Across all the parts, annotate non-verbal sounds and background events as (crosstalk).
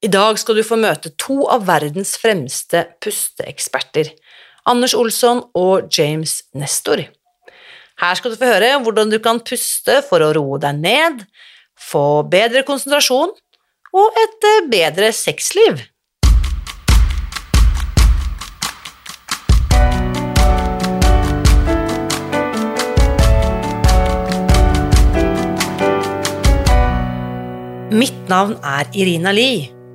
I dag skal du få møte to av verdens fremste pusteeksperter, Anders Olsson og James Nestor. Her skal du få høre hvordan du kan puste for å roe deg ned, få bedre konsentrasjon og et eh, bedre sexliv. Mitt navn er Irina Lie.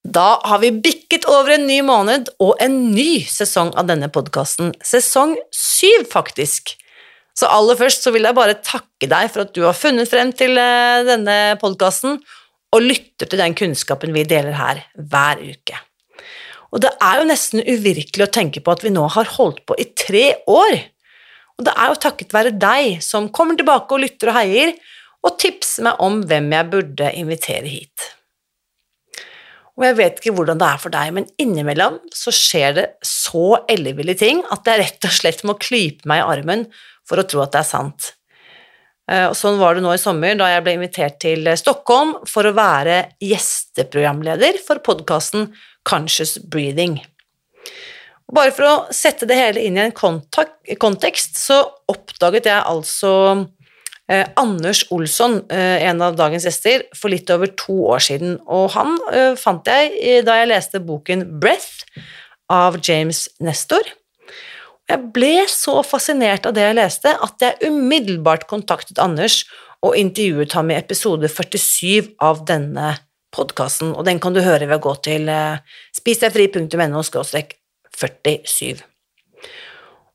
Da har vi bikket over en ny måned og en ny sesong av denne podkasten. Sesong syv, faktisk. Så aller først så vil jeg bare takke deg for at du har funnet frem til eh, denne podkasten og lytter til den kunnskapen vi deler her hver uke. Og det er jo nesten uvirkelig å tenke på at vi nå har holdt på i tre år. Og det er jo takket være deg som kommer tilbake og lytter og heier, og tipser meg om hvem jeg burde invitere hit. Og jeg vet ikke hvordan det er for deg, men innimellom så skjer det så elleville ting at jeg rett og slett må klype meg i armen for å tro at det er sant. Eh, og sånn var det nå i sommer, da jeg ble invitert til Stockholm for å være gjesteprogramleder for podkasten Conscious Breathing. Bare for å sette det hele inn i en kontekst, så oppdaget jeg altså Eh, Anders Olsson, eh, en av dagens gjester, for litt over to år siden. Og han eh, fant jeg da jeg leste boken Breath av James Nestor. Jeg ble så fascinert av det jeg leste, at jeg umiddelbart kontaktet Anders og intervjuet ham i episode 47 av denne podkasten, og den kan du høre ved å gå til spisdegfri.no 47.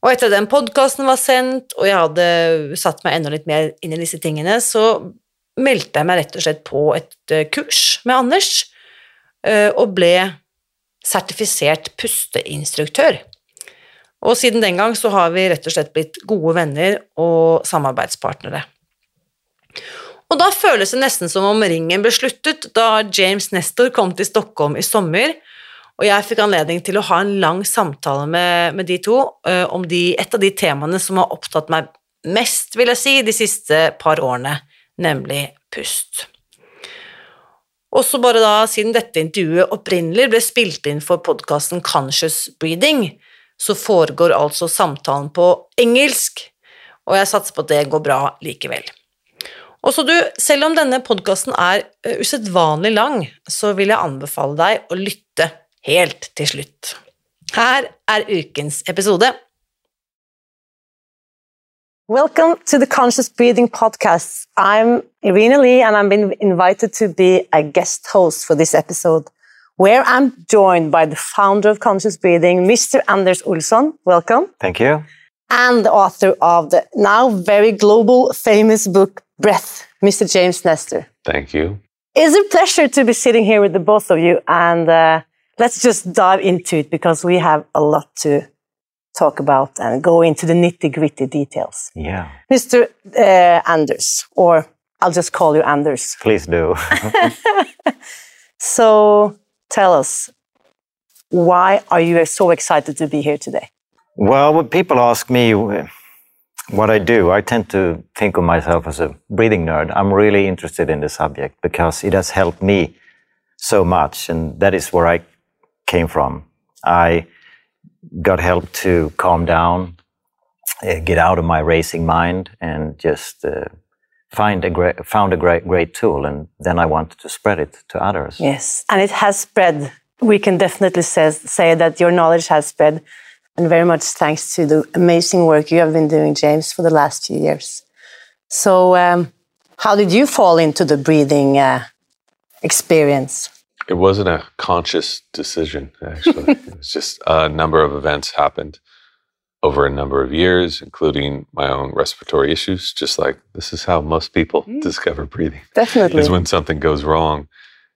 Og etter den podkasten var sendt, og jeg hadde satt meg enda litt mer inn i disse tingene, så meldte jeg meg rett og slett på et eh, kurs med Anders, eh, og ble sertifisert pusteinstruktør. Og siden den gang så har vi rett og slett blitt gode venner og samarbeidspartnere. Og da føles det nesten som om ringen ble sluttet da James Nestor kom til Stockholm i sommer og jeg fikk anledning til å ha en lang samtale med, med de to uh, om de, et av de temaene som har opptatt meg mest, vil jeg si, de siste par årene, nemlig pust. Også bare da, siden dette intervjuet opprinnelig ble spilt inn for podkasten Conscious Breathing, så foregår altså samtalen på engelsk, og jeg satser på at det går bra likevel. Og så du, selv om denne podkasten er uh, usedvanlig lang, så vil jeg anbefale deg å lytte helt til slutt. Her er ukens episode. Welcome to the Conscious Breathing Podcast. I'm Irina Lie, and I've been invited to be a guest host for this episode, where I'm joined by the founder of Conscious Breathing, Mr. Anders Olsson. Welcome. Thank you. And the author of the now very global famous book, Breath, Mr. James Nestor. Thank you. It's a pleasure to be sitting here with the both of you and uh, let's just dive into it because we have a lot to talk about and go into the nitty gritty details. Yeah. Mr. Uh, Anders, or I'll just call you Anders. Please do. (laughs) so tell us, why are you so excited to be here today? Well, when people ask me what I do, I tend to think of myself as a breathing nerd. I'm really interested in the subject because it has helped me so much, and that is where I came from. I got help to calm down, uh, get out of my racing mind, and just uh, find a great, found a great, great tool. And then I wanted to spread it to others. Yes, and it has spread we can definitely say, say that your knowledge has spread, and very much thanks to the amazing work you have been doing, James, for the last few years. So, um, how did you fall into the breathing uh, experience? It wasn't a conscious decision, actually. (laughs) it was just a number of events happened over a number of years, including my own respiratory issues. Just like this is how most people mm. discover breathing. Definitely. Is when something goes wrong.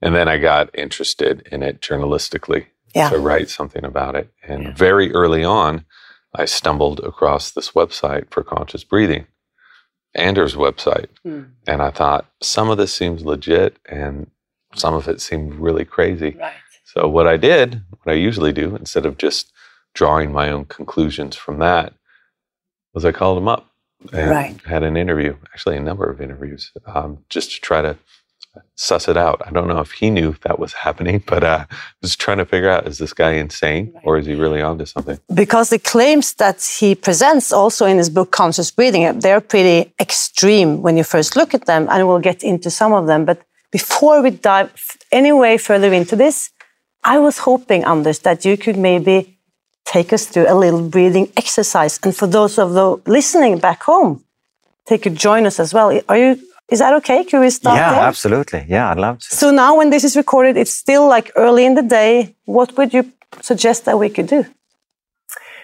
And then I got interested in it journalistically yeah. to write something about it. And yeah. very early on, I stumbled across this website for conscious breathing, Anders' website. Mm. And I thought, some of this seems legit and some of it seemed really crazy. Right. So, what I did, what I usually do, instead of just drawing my own conclusions from that, was I called him up and right. had an interview, actually, a number of interviews, um, just to try to suss it out. I don't know if he knew that was happening, but uh, was trying to figure out is this guy insane or is he really onto something? Because the claims that he presents also in his book Conscious Breathing, they're pretty extreme when you first look at them, and we'll get into some of them. But before we dive any way further into this, I was hoping, Anders, that you could maybe take us through a little breathing exercise. And for those of the listening back home, they could join us as well. Are you is that okay? Can we start yeah, there? absolutely. Yeah, I'd love to. So now when this is recorded, it's still like early in the day. What would you suggest that we could do?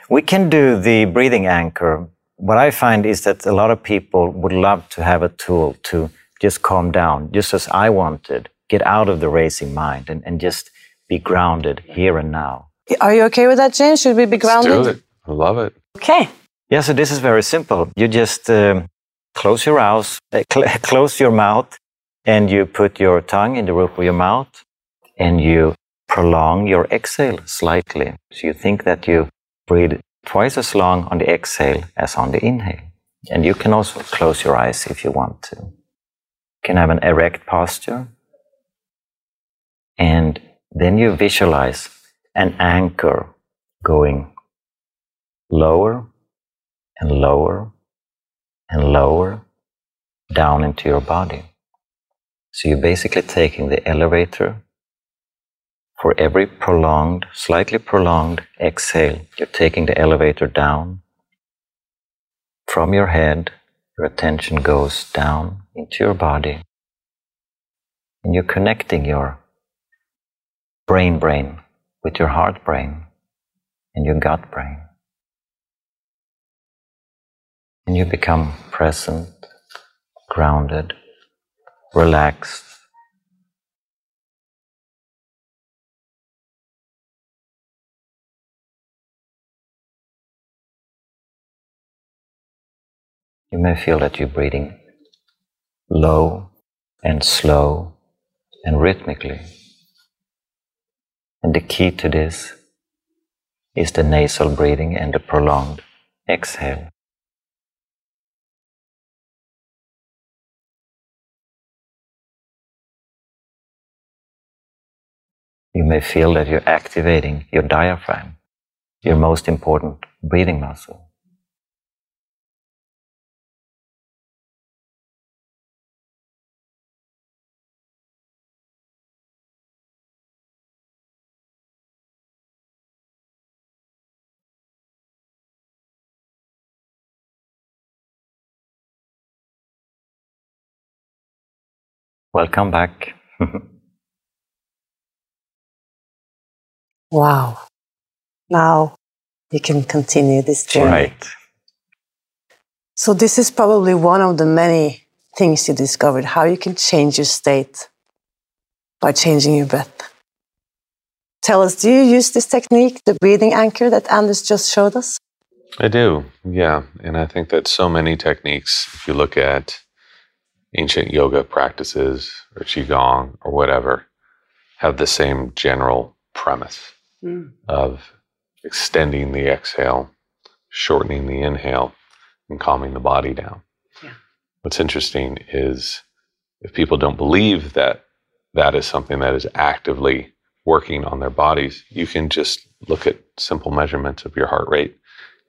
We can do the breathing anchor. What I find is that a lot of people would love to have a tool to just calm down, just as I wanted, get out of the racing mind and, and just be grounded here and now. Are you okay with that, James? Should we be grounded? Let's do it. I love it. Okay. Yeah, so this is very simple. You just um, close your eyes, uh, (laughs) cl- close your mouth, and you put your tongue in the roof of your mouth, and you prolong your exhale slightly. So you think that you breathe twice as long on the exhale as on the inhale. And you can also close your eyes if you want to. Can have an erect posture. And then you visualize an anchor going lower and lower and lower down into your body. So you're basically taking the elevator for every prolonged, slightly prolonged exhale, you're taking the elevator down. From your head, your attention goes down into your body. And you're connecting your brain brain with your heart brain and your gut brain. And you become present, grounded, relaxed. You may feel that you're breathing low and slow and rhythmically. And the key to this is the nasal breathing and the prolonged exhale. you may feel that you're activating your diaphragm, your most important breathing muscle. Welcome back. (laughs) Wow. Now you can continue this journey. Right. So, this is probably one of the many things you discovered how you can change your state by changing your breath. Tell us, do you use this technique, the breathing anchor that Anders just showed us? I do, yeah. And I think that so many techniques, if you look at ancient yoga practices or Qigong or whatever, have the same general premise mm. of extending the exhale, shortening the inhale, and calming the body down. Yeah. What's interesting is if people don't believe that that is something that is actively working on their bodies, you can just look at simple measurements of your heart rate.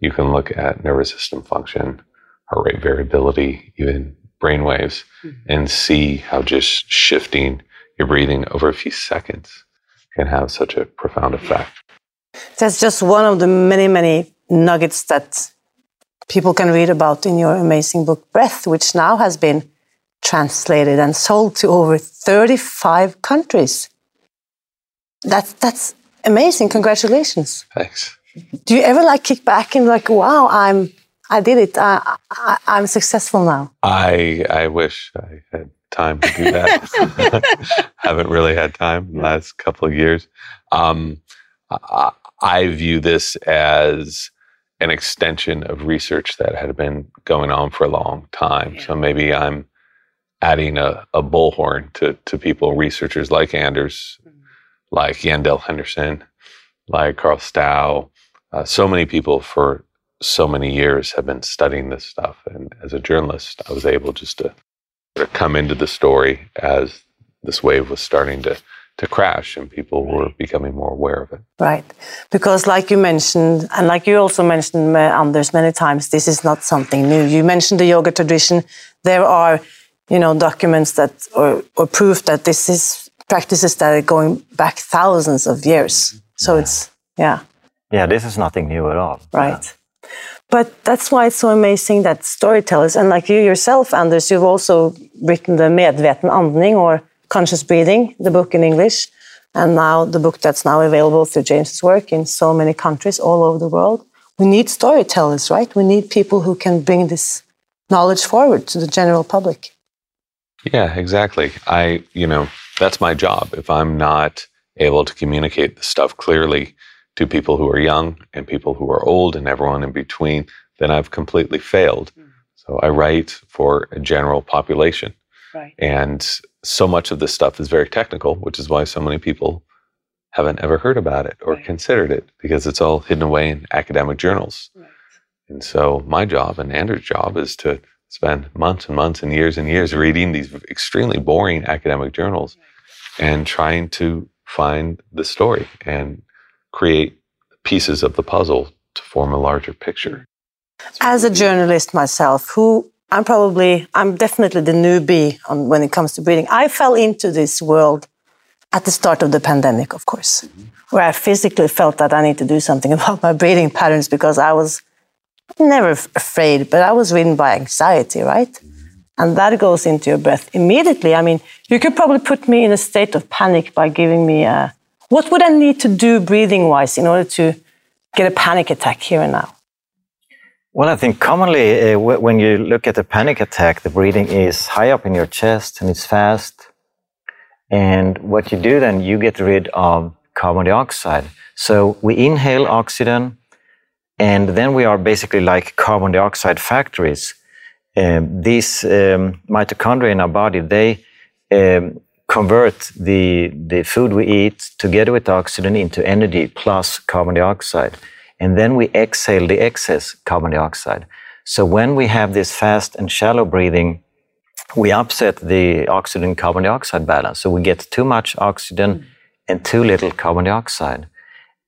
You can look at nervous system function, heart rate variability, even brain waves, mm-hmm. and see how just shifting your breathing over a few seconds can have such a profound effect. That's just one of the many, many nuggets that people can read about in your amazing book, Breath, which now has been translated and sold to over 35 countries. That's, that's amazing. Congratulations. Thanks. Do you ever like kick back and like, wow, I'm, I did it. I, I, I'm successful now. I I wish I had time to do that. (laughs) Haven't really had time in the last couple of years. Um, I, I view this as an extension of research that had been going on for a long time. So maybe I'm adding a, a bullhorn to, to people, researchers like Anders, like Yandell Henderson, like Carl Stough. Uh, so many people for so many years have been studying this stuff. And as a journalist, I was able just to, to come into the story as this wave was starting to, to crash and people were becoming more aware of it. Right. Because, like you mentioned, and like you also mentioned, Anders, many times, this is not something new. You mentioned the yoga tradition. There are, you know, documents that, or, or proof that this is practices that are going back thousands of years. So it's, yeah, Yeah, this is nothing new at all. right. But that's why it's so amazing that storytellers, and like you yourself, Anders, you've also written the Medveten Andning or Conscious Breathing, the book in English, and now the book that's now available through James's work in so many countries all over the world. We need storytellers, right? We need people who can bring this knowledge forward to the general public. Yeah, exactly. I, you know, that's my job. If I'm not able to communicate the stuff clearly to people who are young and people who are old and everyone in between, then I've completely failed. Hmm. So I write for a general population. Right. And so much of this stuff is very technical, which is why so many people haven't ever heard about it or Right. considered it because it's all hidden away in academic journals. And so my job and Anders' job is to spend months and months and years and years reading these extremely boring academic journals and trying to find the story and create pieces of the puzzle to form a larger picture. As a journalist myself, who I'm probably, I'm definitely the newbie on when it comes to breathing. I fell into this world at the start of the pandemic, of course, mm-hmm. where I physically felt that I need to do something (laughs) about my breathing patterns because I was never afraid, but I was ridden by anxiety, right? Mm-hmm. And that goes into your breath immediately. I mean, you could probably put me in a state of panic by giving me a, what would I need to do breathing wise in order to get a panic attack here and now? Well, I think commonly uh, when you look at a panic attack, the breathing is high up in your chest and it's fast. And what you do then, you get rid of carbon dioxide. So we inhale oxygen, and then we are basically like carbon dioxide factories. Um, these um, mitochondria in our body, they um, convert the, the food we eat together with oxygen into energy plus carbon dioxide. And then we exhale the excess carbon dioxide. So when we have this fast and shallow breathing, we upset the oxygen carbon dioxide balance. So we get too much oxygen and too little carbon dioxide.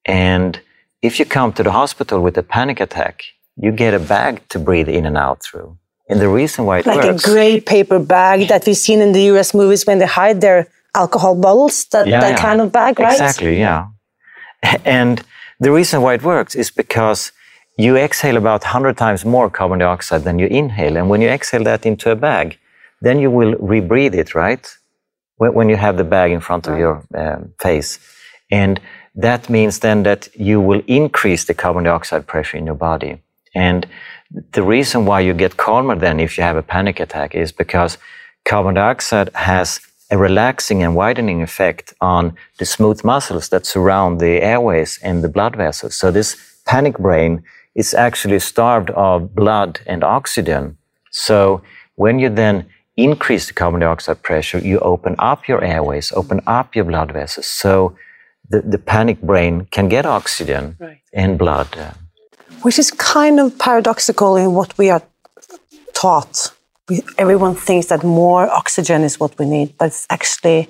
And if you come to the hospital with a panic attack, you get a bag to breathe in and out through. And the reason why it like works. a gray paper bag that we've seen in the US movies when they hide their alcohol bottles, that, Yeah, that yeah. kind of bag, right? Exactly, yeah. (laughs) And the reason why it works is because you exhale about 100 times more carbon dioxide than you inhale. And when you exhale that into a bag, then you will rebreathe it, right? When, when you have the bag in front of your um, face. And that means then that you will increase the carbon dioxide pressure in your body. And the reason why you get calmer then if you have a panic attack is because carbon dioxide has a relaxing and widening effect on the smooth muscles that surround the airways and the blood vessels. So this panic brain is actually starved of blood and oxygen. So when you then increase the carbon dioxide pressure, you open up your airways, open up your blood vessels. So the, the panic brain can get oxygen Right. and blood. Uh, Which is kind of paradoxical in what we are taught. We, everyone thinks that more oxygen is what we need, but it's actually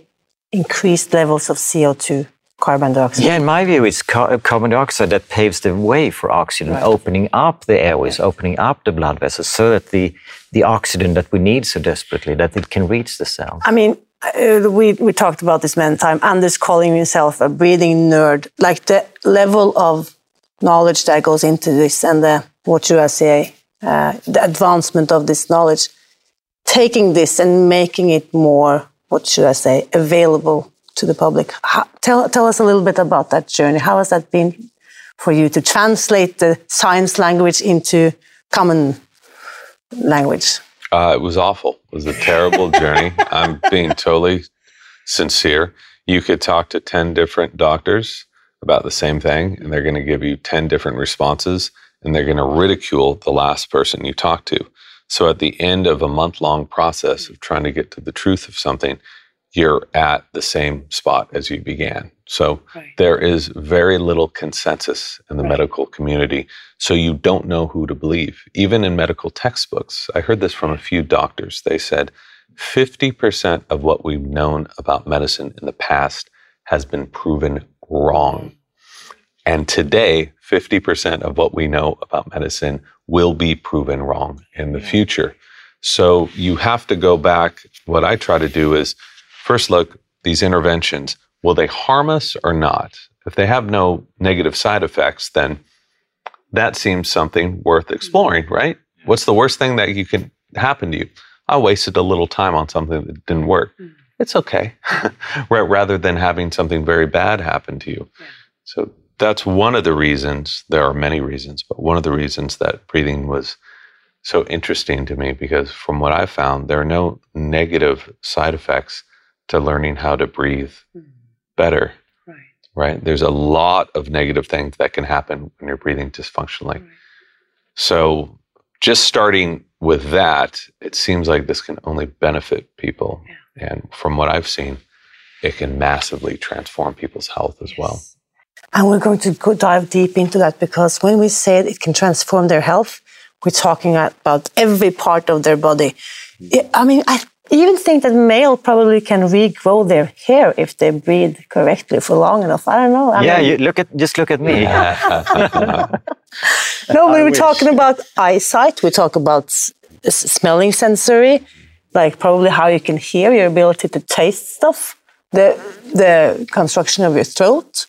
increased levels of CO2, carbon dioxide. Yeah, in my view, it's ca- carbon dioxide that paves the way for oxygen, opening up the airways, opening up the blood vessels, so that the the oxygen that we need so desperately that it can reach the cell. I mean, uh, we, we talked about this many times. Anders calling himself a breathing nerd. Like the level of knowledge that goes into this and the, what should I say, uh, the advancement of this knowledge, taking this and making it more, what should I say, available to the public. How, tell, tell us a little bit about that journey. How has that been for you to translate the science language into common language? Uh, it was awful. It was a terrible (laughs) journey. I'm being totally sincere. You could talk to 10 different doctors about the same thing, and they're going to give you 10 different responses, and they're going to ridicule the last person you talk to. So at the end of a month long process of trying to get to the truth of something, you're at the same spot as you began. So Right. there is very little consensus in the Right. medical community. So you don't know who to believe. Even in medical textbooks, I heard this from a few doctors. They said 50% of what we've known about medicine in the past has been proven wrong. And today, 50% of what we know about medicine will be proven wrong in the future. So you have to go back. What I try to do is first look these interventions, will they harm us or not? If they have no negative side effects, then that seems something worth hmm. exploring, right? What's the worst thing that you can happen to you? I wasted a little time on something that didn't work. Hmm. It's okay. (laughs) Rather than having something very bad happen to you. So that's one of the reasons. There are many reasons, but one of the reasons that breathing was so interesting to me because from what I found, there are no negative side effects to learning how to breathe mm-hmm. better, Right. right? There's a lot of negative things that can happen when you're breathing dysfunctionally. So just starting with that, it seems like this can only benefit people. And from what I've seen, it can massively transform people's health as well. And we're going to go dive deep into that because when we say it can transform their health, we're talking about every part of their body. I- I mean, I even think that male probably can regrow their hair if they breathe correctly for long enough. I don't know. I yeah, mean, you look at just look at me. (laughs) no, but I we're wish. talking about eyesight. We talk about s- s- smelling sensory, like probably how you can hear, your ability to taste stuff, the the construction of your throat,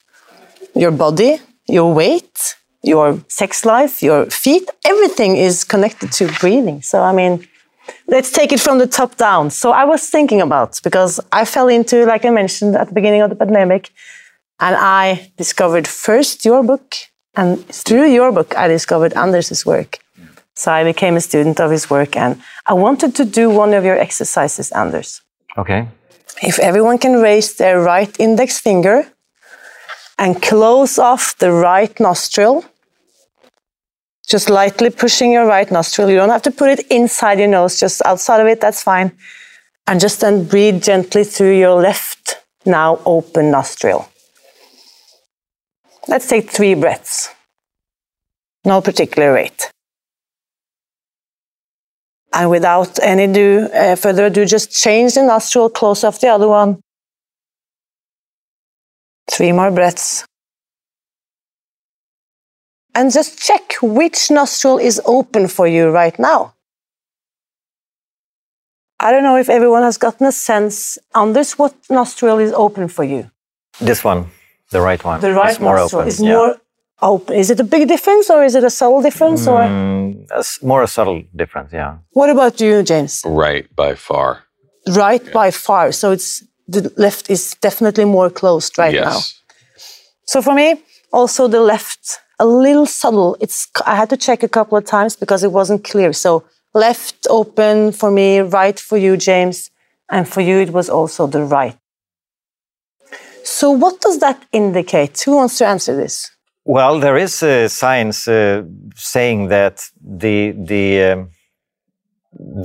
your body, your weight, your sex life, your feet. Everything is connected to breathing. So I mean, let's take it from the top down. So I was thinking about because I fell into, like I mentioned at the beginning of the pandemic, and I discovered first your book, and through your book, I discovered Anders's work. So I became a student of his work, and I wanted to do one of your exercises, Anders. Okay. If everyone can raise their right index finger and close off the right nostril, just lightly pushing your right nostril. You don't have to put it inside your nose, just outside of it, that's fine. And just then breathe gently through your left, now open nostril. Let's take three breaths. No particular rate. And without any do, uh, further ado, just change the nostril, close off the other one. Three more breaths. And just check which nostril is open for you right now. I don't know if everyone has gotten a sense on this, what nostril is open for you? This one, the right one. The right is more nostril open. is yeah. more open. Is it a big difference or is it a subtle difference? Or Mm, a s- more a subtle difference, yeah. what about you, James? Right by far. Right by far. So it's the left is definitely more closed right now. yes. So for me, also the left, a little subtle. It's I had to check a couple of times because it wasn't clear. So left open for me, right for you, James, and for you it was also the right. So what does that indicate? Who wants to answer this? Well, there is uh, science uh, saying that the the um,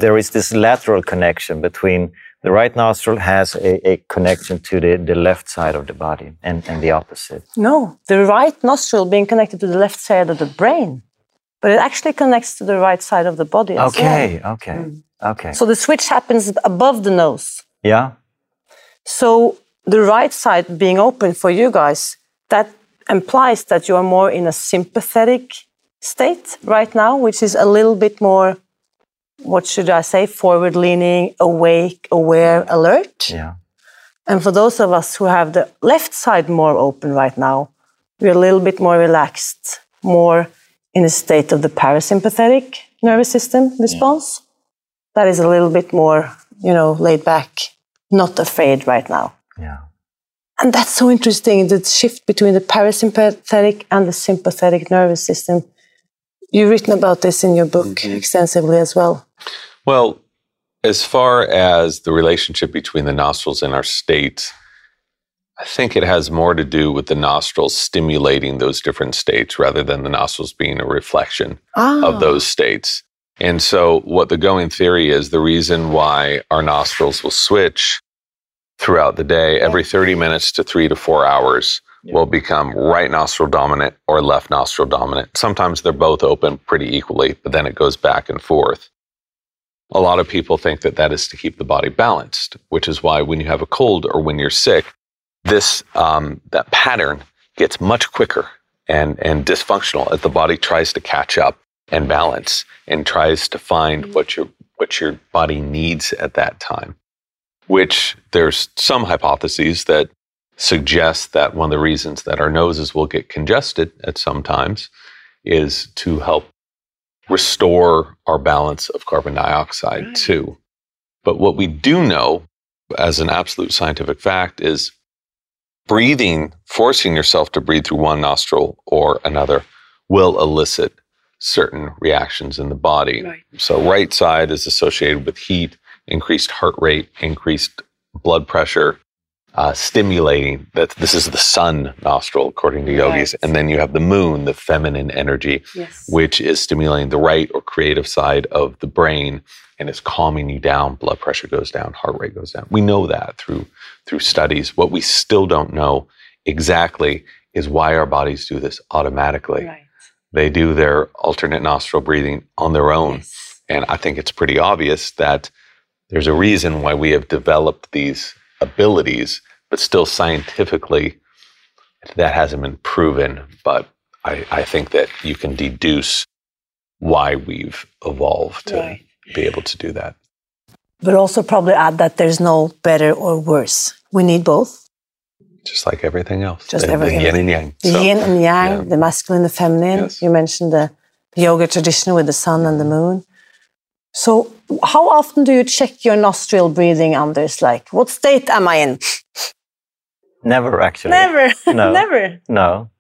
there is this lateral connection between the right nostril has a, a connection to the, the left side of the body and, and the opposite. No, the right nostril being connected to the left side of the brain, but it actually connects to the right side of the body. as well. Okay, okay, okay. So the switch happens above the nose. yeah, So the right side being open for you guys, that implies that you are more in a sympathetic state right now, which is a little bit more, what should I say, forward leaning, awake, aware, alert. yeah. And for those of us who have the left side more open right now, we're a little bit more relaxed, more in a state of the parasympathetic nervous system response. That is a little bit more, you know, laid back, not afraid right now. Yeah. And that's so interesting the shift between the parasympathetic and the sympathetic nervous system. You've written about this in your book extensively as well. Well, as far as the relationship between the nostrils and our state, I think it has more to do with the nostrils stimulating those different states rather than the nostrils being a reflection Ah, of those states. And so, what the going theory is the reason why our nostrils will switch throughout the day every 30 minutes to three to four hours will become right nostril dominant or left nostril dominant. Sometimes they're both open pretty equally, but then it goes back and forth. A lot of people think that that is to keep the body balanced, which is why when you have a cold or when you're sick, this um, that pattern gets much quicker and and dysfunctional as the body tries to catch up and balance and tries to find what your what your body needs at that time. Which there's some hypotheses that suggest that one of the reasons that our noses will get congested at some times is to help restore our balance of carbon dioxide Right. too. But what we do know as an absolute scientific fact is breathing, forcing yourself to breathe through one nostril or another will elicit certain reactions in the body. Right. So, right side is associated with heat, increased heart rate, increased blood pressure, uh, stimulating. That this is the sun nostril, according to yogis, Right. and then you have the moon, the feminine energy, Yes. which is stimulating the right or creative side of the brain and is calming you down. Blood pressure goes down, heart rate goes down. We know that through through studies. What we still don't know exactly is why our bodies do this automatically. Right. They do their alternate nostril breathing on their own. Yes. And I think it's pretty obvious that there's a reason why we have developed these abilities, but still scientifically, that hasn't been proven. But I, I think that you can deduce why we've evolved to Right. be able to do that. but also probably add that there's no better or worse. We need both. Just like everything else. Just the, everything. The yin and yang. The So, yin and yang, yeah. the masculine, the feminine. Yes. You mentioned the yoga tradition with the sun and the moon. So, how often do you check your nostril breathing, Anders? Like, what state am I in? Never actually. Never. (laughs) No. Never. No.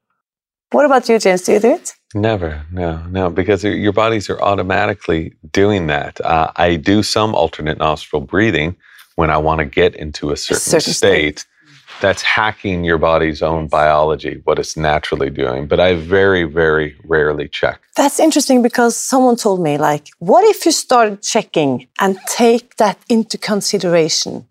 What about you, James? Do you do it? Never, no, no, because your bodies are automatically doing that. Uh, I do some alternate nostril breathing when I want to get into a certain, certain state. state. That's hacking your body's own biology, what it's naturally doing. But I very, very rarely check. That's interesting because someone told me, like, what if you started checking and take that into consideration?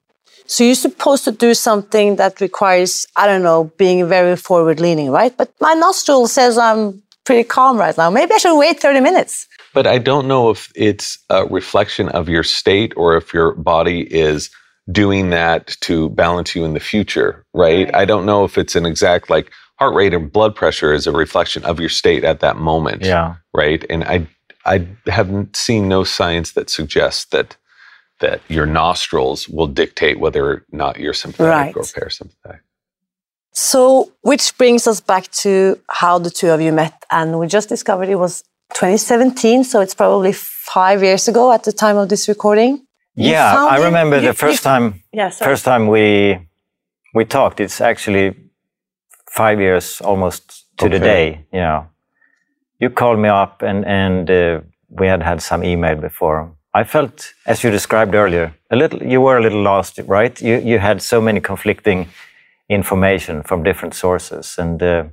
So you're supposed to do something that requires, I don't know, being very forward leaning, right? But my nostril says I'm pretty calm right now. Maybe I should wait 30 minutes. But I don't know if it's a reflection of your state or if your body is doing that to balance you in the future, right? Right. I don't know if it's an exact like heart rate and blood pressure is a reflection of your state at that moment. Yeah. right? And I I haven't seen no science that suggests that that your nostrils will dictate whether or not you're sympathetic Right. or parasympathetic. So, which brings us back to how the two of you met. And we just discovered it was 2017, so it's probably five years ago at the time of this recording. You Yeah, I remember you- the first you- time Yeah, sorry. first time we we talked. It's actually five years almost to the day. You know, you called me up and and uh, we had had some email before. I felt, as you described earlier, a little. You were a little lost, right? You you had so many conflicting information from different sources, and uh,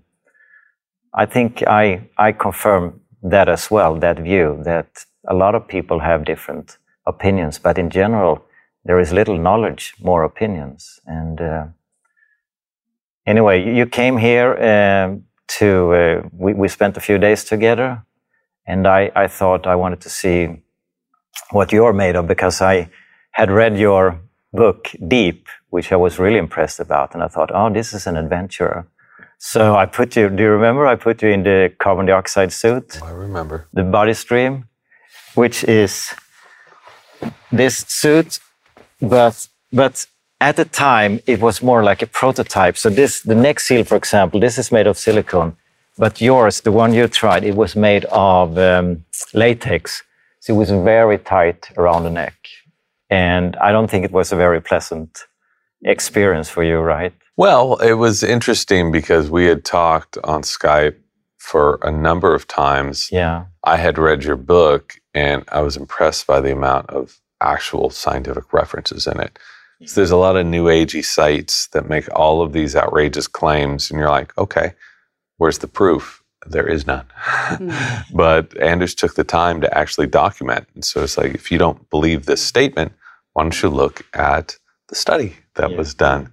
I think I I confirm that as well. That view that a lot of people have different opinions, but in general, there is little knowledge, more opinions. And uh, anyway, you- you came here um, to, uh, we, we spent a few days together, and I, I thought I wanted to see what you're made of because I had read your book, Deep, which I was really impressed about. And I thought, oh, this is an adventurer. So I put you, do you remember? I put you in the carbon dioxide suit I remember. the body stream, which is this suit, but but at the time, it was more like a prototype. So this, the neck seal, for example, this is made of silicone, but yours, the one you tried, it was made of um, latex. So it was very tight around the neck. And I don't think it was a very pleasant experience for you, right? Well, it was interesting because we had talked on Skype for a number of times. Yeah. I had read your book and I was impressed by the amount of actual scientific references in it. So there's a lot of new agey sites that make all of these outrageous claims, and you're like, okay, where's the proof? There is none. Hmm. (laughs) but Anders took the time to actually document. And so it's like, if you don't believe this statement, why don't you look at the study that Yeah. was done?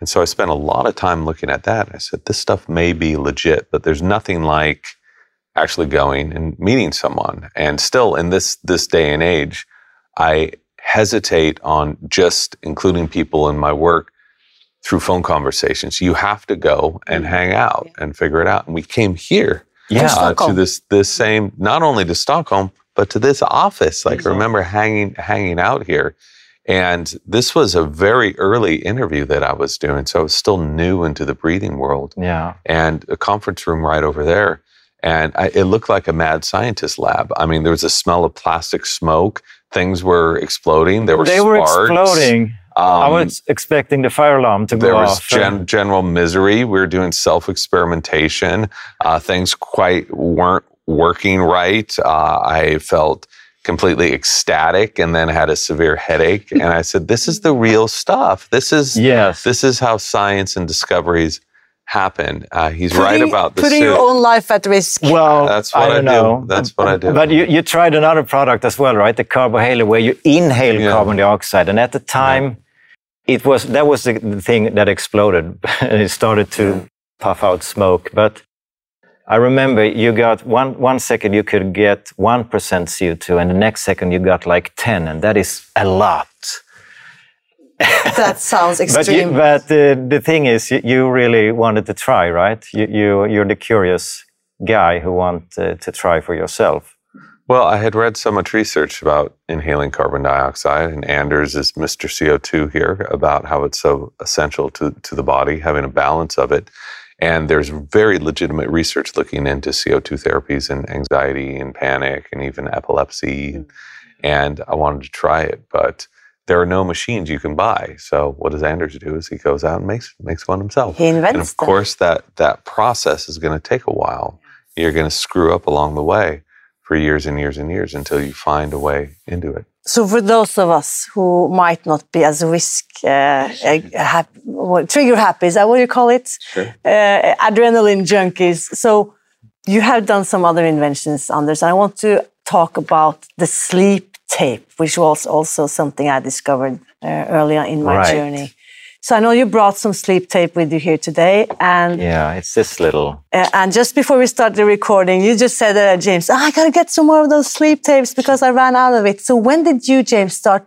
And so I spent a lot of time looking at that. I said, this stuff may be legit, but there's nothing like actually going and meeting someone. And still in this this day and age, I hesitate on just including people in my work through phone conversations. You have to go and hang out and figure it out. And we came here Yeah. uh, to this this same not only to Stockholm but to this office. Like I remember hanging hanging out here, and this was a very early interview that I was doing, so I was still new into the breathing world, Yeah. and a conference room right over there. And I, it looked like a mad scientist lab. I mean, there was a smell of plastic smoke. Things were exploding. There were They were sparks. exploding. I Um, was expecting the fire alarm to go off. there was off. gen- general misery. We were doing self experimentation. Uh, things quite weren't working right. Uh, I felt completely ecstatic and then had a severe headache. And I said, This is the real stuff. This is (laughs) yes. this is how science and discoveries happen. Uh, he's right about the putting suit. your own life at risk. Well, That's what I don't do. know. That's what I do. But you, you tried another product as well, right? The Carbohaler, where you inhale Yeah. carbon dioxide, and at the time, it was that was the, the thing that exploded, (laughs) and it started to puff out smoke. But I remember you got one one second you could get one percent CO two, and the next second you got like ten, and that is a lot. (laughs) That sounds But, you, extreme. but uh, the thing is, you, you really wanted to try, right? You, you you're the curious guy who want uh, to try for yourself. Well, I had read so much research about inhaling carbon dioxide, and Anders is Mr. CO2 here about how it's so essential to, to the body, having a balance of it. And there's very legitimate research looking into CO2 therapies and anxiety and panic and even epilepsy. And I wanted to try it, but there are no machines you can buy. So what does Anders do? Is he goes out and makes makes one himself. He and invents of them. course, that that process is going to take a while. You're going to screw up along the way for years and years and years until you find a way into it. So for those of us who might not be as risk uh, uh, hap- trigger happy, is that what you call it? Sure. Uh, adrenaline junkies. So you have done some other inventions, Anders. And I want to talk about the sleep tape, which was also something I discovered uh, earlier in my Right. journey. So I know you brought some sleep tape with you here today, and Yeah, it's this little. uh, and just before we start the recording, you just said, uh, James, "Ah, I gotta get some more of those sleep tapes because I ran out of it. So when did you, James, start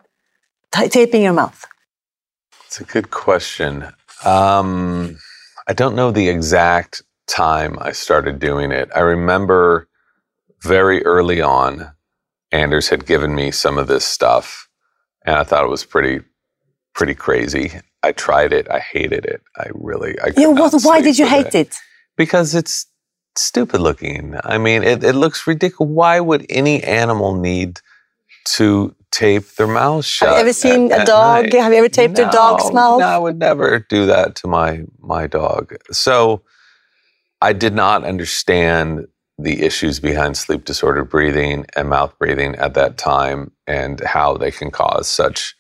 t- taping your mouth? It's a good question. Um, I don't know the exact time I started doing it. I remember very early on, Anders had given me some of this stuff, and I thought it was pretty, pretty crazy. I tried it. I hated it. I really. I Yeah, what, why did you hate it? because it's stupid looking. I mean, it, it looks ridiculous. Why would any animal need to tape their mouth shut? Have you ever seen at- a dog? Have you ever taped your dog's mouth? No, I would never do that to my my dog. So I did not understand the issues behind sleep disordered breathing and mouth breathing at that time and how they can cause such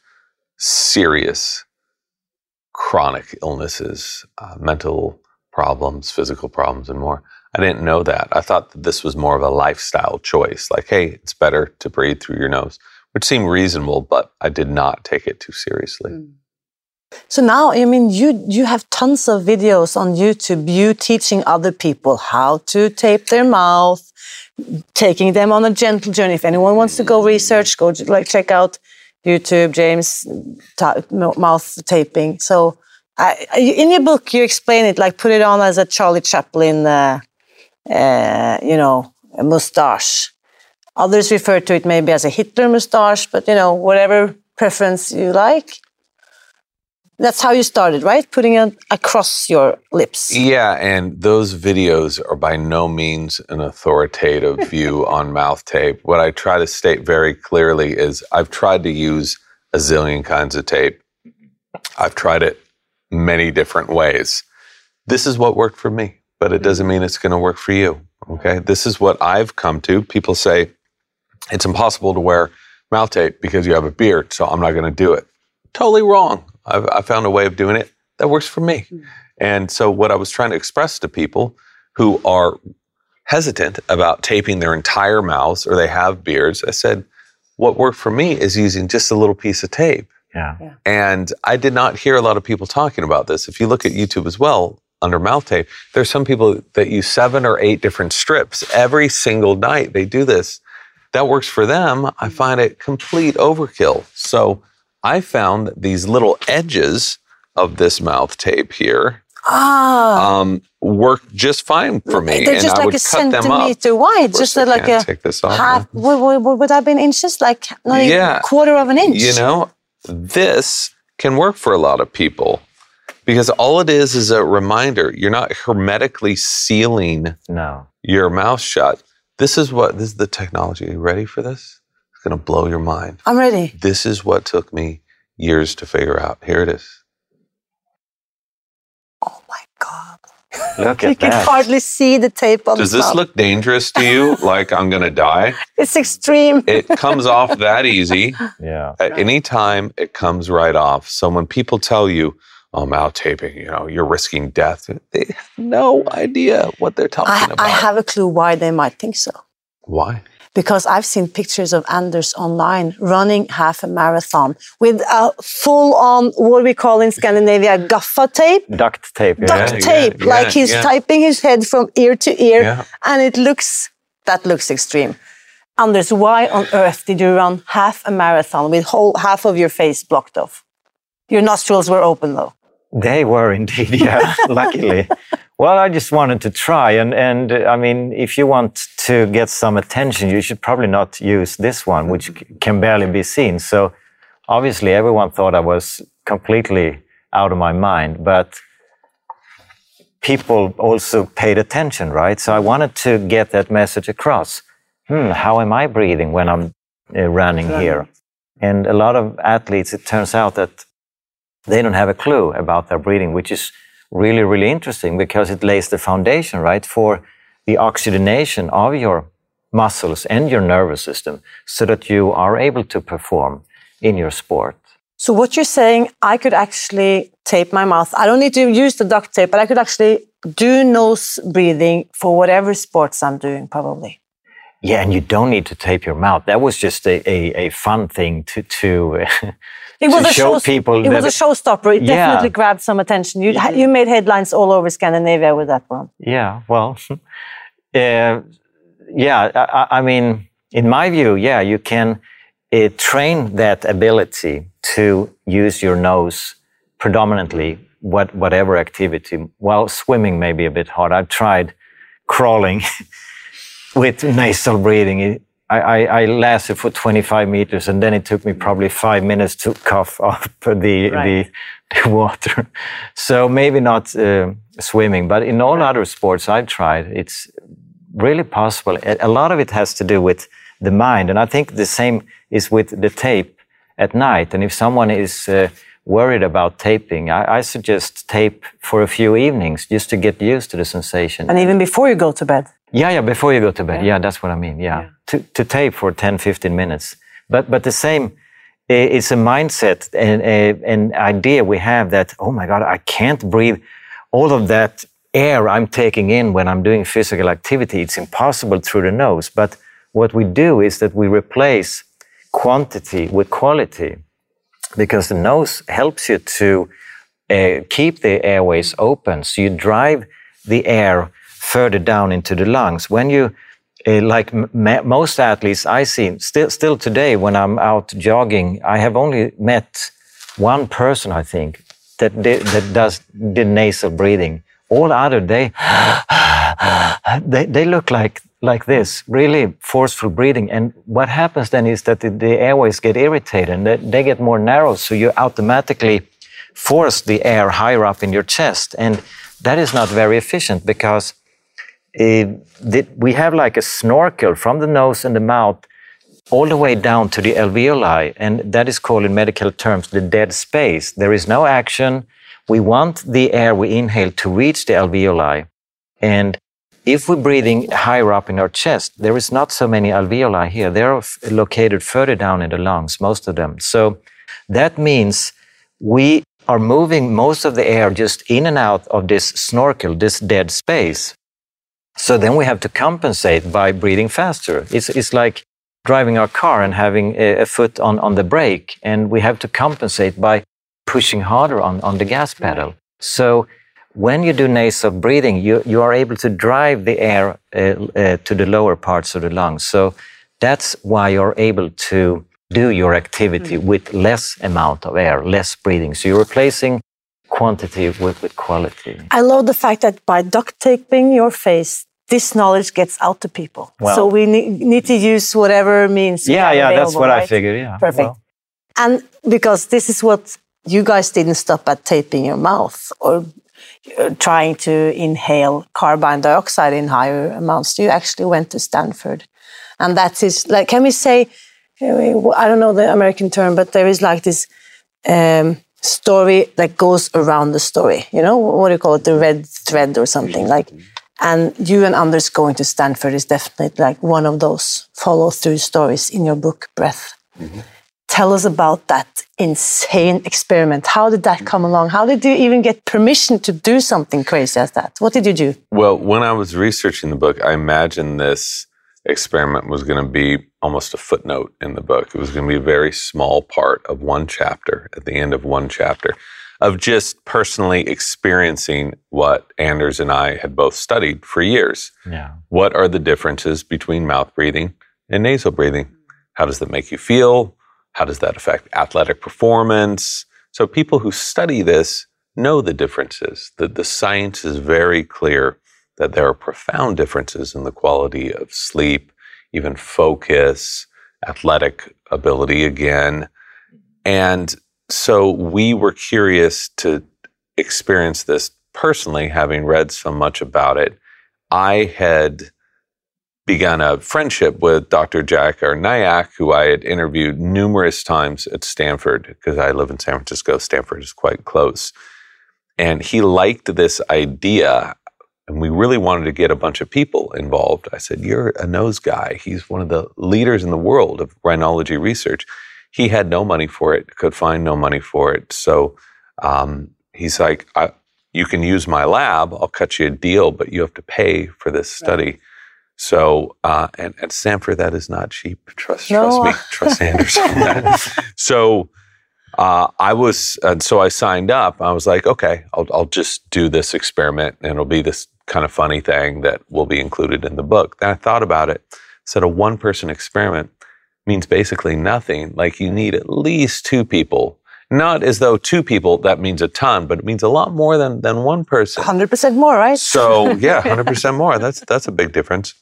serious chronic illnesses, uh, mental problems, physical problems, and more. I didn't know that. I thought that this was more of a lifestyle choice. Like, hey, it's better to breathe through your nose, which seemed reasonable, but I did not take it too seriously. So now, I mean, you you have tons of videos on YouTube. You teaching other people how to tape their mouth, taking them on a gentle journey. If anyone wants to go research, go like check out YouTube, James mouth taping. So, I, in your book, you explain it like put it on as a Charlie Chaplin, uh, uh, you know, a mustache. Others refer to it maybe as a Hitler mustache, but you know, whatever preference you like. That's how you started, right? Putting it across your lips. Yeah, and those videos are by no means an authoritative (laughs) view on mouth tape. What I try to state very clearly is I've tried to use a zillion kinds of tape. I've tried it many different ways. This is what worked for me, but it doesn't mean it's going to work for you. Okay. This is what I've come to. People say it's impossible to wear mouth tape because you have a beard, so I'm not going to do it. Totally wrong. I've, I found a way of doing it that works for me. Hmm. And so, what I was trying to express to people who are hesitant about taping their entire mouths or they have beards, I said, what worked for me is using just a little piece of tape. Yeah. And I did not hear a lot of people talking about this. If you look at YouTube as well, under mouth tape, there's some people that use seven or eight different strips every single night. They do this. That works for them. I hmm. find it complete overkill. So I found that these little edges of this mouth tape here Ah, um, work just fine for me. they're and just I like would a cut them up. centimeter wide, just I like can't a take this off half. Would, would, would, would that be in inches? Like not even Yeah. a quarter of an inch. You know, this can work for a lot of people because all it is is a reminder. You're not hermetically sealing No. your mouth shut. This is what this is the technology. Are you ready for this? It's going to blow your mind. I'm ready. This is what took me years to figure out. Here it is. Oh my god! Look at (laughs) You at can hardly see the tape on Does the this mouth. look dangerous to you? (laughs) like I'm going to die? It's extreme. It comes off that easy. (laughs) Yeah. At any time, it comes right off. So when people tell you, "Oh, mouth taping," you know, you're risking death. They have no idea what they're talking I, about. I have a clue why they might think so. Why? Because I've seen pictures of Anders online running half a marathon with a full on, what we call in Scandinavia, gaffa tape, Duct tape. Yeah. duct tape, yeah, like he's yeah. typing his head from ear to ear. Yeah. And it looks, that looks extreme. Anders, why on earth did you run half a marathon with whole half of your face blocked off? Your nostrils were open though. They were indeed, yeah, (laughs) luckily. Well, I just wanted to try. And, and uh, I mean, if you want to get some attention, you should probably not use this one, which can barely be seen. So obviously, everyone thought I was completely out of my mind. But people also paid attention, right? So I wanted to get that message across. Hmm, how am I breathing when I'm uh, running here? And a lot of athletes, it turns out that they don't have a clue about their breathing, which is really, really interesting because it lays the foundation, right, for the oxygenation of your muscles and your nervous system so that you are able to perform in your sport. So what you're saying, I could actually tape my mouth. I don't need to use the duct tape, but I could actually do nose breathing for whatever sports I'm doing, probably. Yeah, and you don't need to tape your mouth. That was just a, a, a fun thing to, to, (laughs) It was to a show people It was a showstopper. It Yeah. definitely grabbed some attention. You you made headlines all over Scandinavia with that one. Yeah, well, uh, (laughs) yeah, I, I- I mean, in my view, yeah, you can uh, train that ability to use your nose predominantly, what, whatever activity. Well, swimming may be a bit hard. I've tried crawling (laughs) with nasal breathing. It- I, I, I lasted for 25 meters and then it took me probably five minutes to cough (laughs) up the, the, the water. So maybe not uh, swimming, but in all other sports I've tried, it's really possible. A a lot of it has to do with the mind. And I think the same is with the tape at night. And if someone is uh, worried about taping, I, I suggest tape for a few evenings just to get used to the sensation. And even before you go to bed. Yeah, yeah, before you go to bed. Yeah, that's what I mean. Yeah. To, to tape for 10, 15 minutes. But, but the same, it's a mindset and a, an idea we have that, oh my God, I can't breathe all of that air I'm taking in when I'm doing physical activity. It's impossible through the nose. But what we do is that we replace quantity with quality because the nose helps you to uh, keep the airways open. So you drive the air further down into the lungs. When you, uh, like most athletes I see, still, still today when I'm out jogging, I have only met one person, I think, that, that does the nasal breathing. All other, they, (sighs) they, they look like, like this, really forceful breathing. And what happens then is that the, the airways get irritated and they, get more narrow. So you automatically force the air higher up in your chest. And that is not very efficient because Eh, we have like a snorkel from the nose and the mouth all the way down to the alveoli. And that is called in medical terms the dead space. There is no action. We want the air we inhale to reach the alveoli. And if we're breathing higher up in our chest, there is not so many alveoli here. They're located further down in the lungs, most of them. So that means we are moving most of the air just in and out of this snorkel, this dead space. So then we have to compensate by breathing faster. It's, it's like driving our car and having a, a foot on, on the brake, and we have to compensate by pushing harder on, on the gas pedal. So when you do nasal breathing, you, you are able to drive the air uh, uh, to the lower parts of the lungs. So that's why you're able to do your activity mm. with less amount of air, less breathing. So you're replacing quantity with, with quality. I love the fact that by duct taping your face, this knowledge gets out to people. Well, so we ne- need to use whatever means. Yeah, yeah, that's what right? I figured. Yeah, perfect. Well. And because this is what you guys didn't stop at taping your mouth or uh, trying to inhale carbon dioxide in higher amounts. You actually went to Stanford, and that is like, can we say? I don't know the American term, but there is like this um, story that goes around the story. You know, what do you call it? The red thread or something like. And you and Anders going to Stanford is definitely like one of those follow through stories in your book, Breath. Mm-hmm. Tell us about that insane experiment. How did that come along? How did you even get permission to do something crazy as that? What did you do? Well, when I was researching the book, I imagined this experiment was going to be almost a footnote in the book. It was going to be a very small part of one chapter at the end of one chapter of just personally experiencing what Anders and I had both studied for years. Yeah. What are the differences between mouth breathing and nasal breathing? How does that make you feel? How does that affect athletic performance? So people who study this know the differences. The, the science is very clear that there are profound differences in the quality of sleep, even focus, athletic ability again. And so we were curious to experience this personally, having read so much about it. I had begun a friendship with Dr. Jayakar Nayak, who I had interviewed numerous times at Stanford because I live in San Francisco. Stanford is quite close. And he liked this idea and we really wanted to get a bunch of people involved. I said, You're a nose guy. He's one of the leaders in the world of rhinology research. He had no money for it, could find no money for it. So um, he's like, You can use my lab. I'll cut you a deal, but you have to pay for this study. Right. So, uh, and at Stanford, that is not cheap. Trust, no. trust me, trust (laughs) Anders on that. So, uh, I was, and so I signed up. I was like, okay, I'll, I'll just do this experiment, and it'll be this kind of funny thing that will be included in the book. Then I thought about it. Said a one person experiment means basically nothing. Like you need at least two people. Not as though two people, that means a ton, but it means a lot more than, than one person. 100% more, right? So, yeah, (laughs) 100% more. That's, that's a big difference.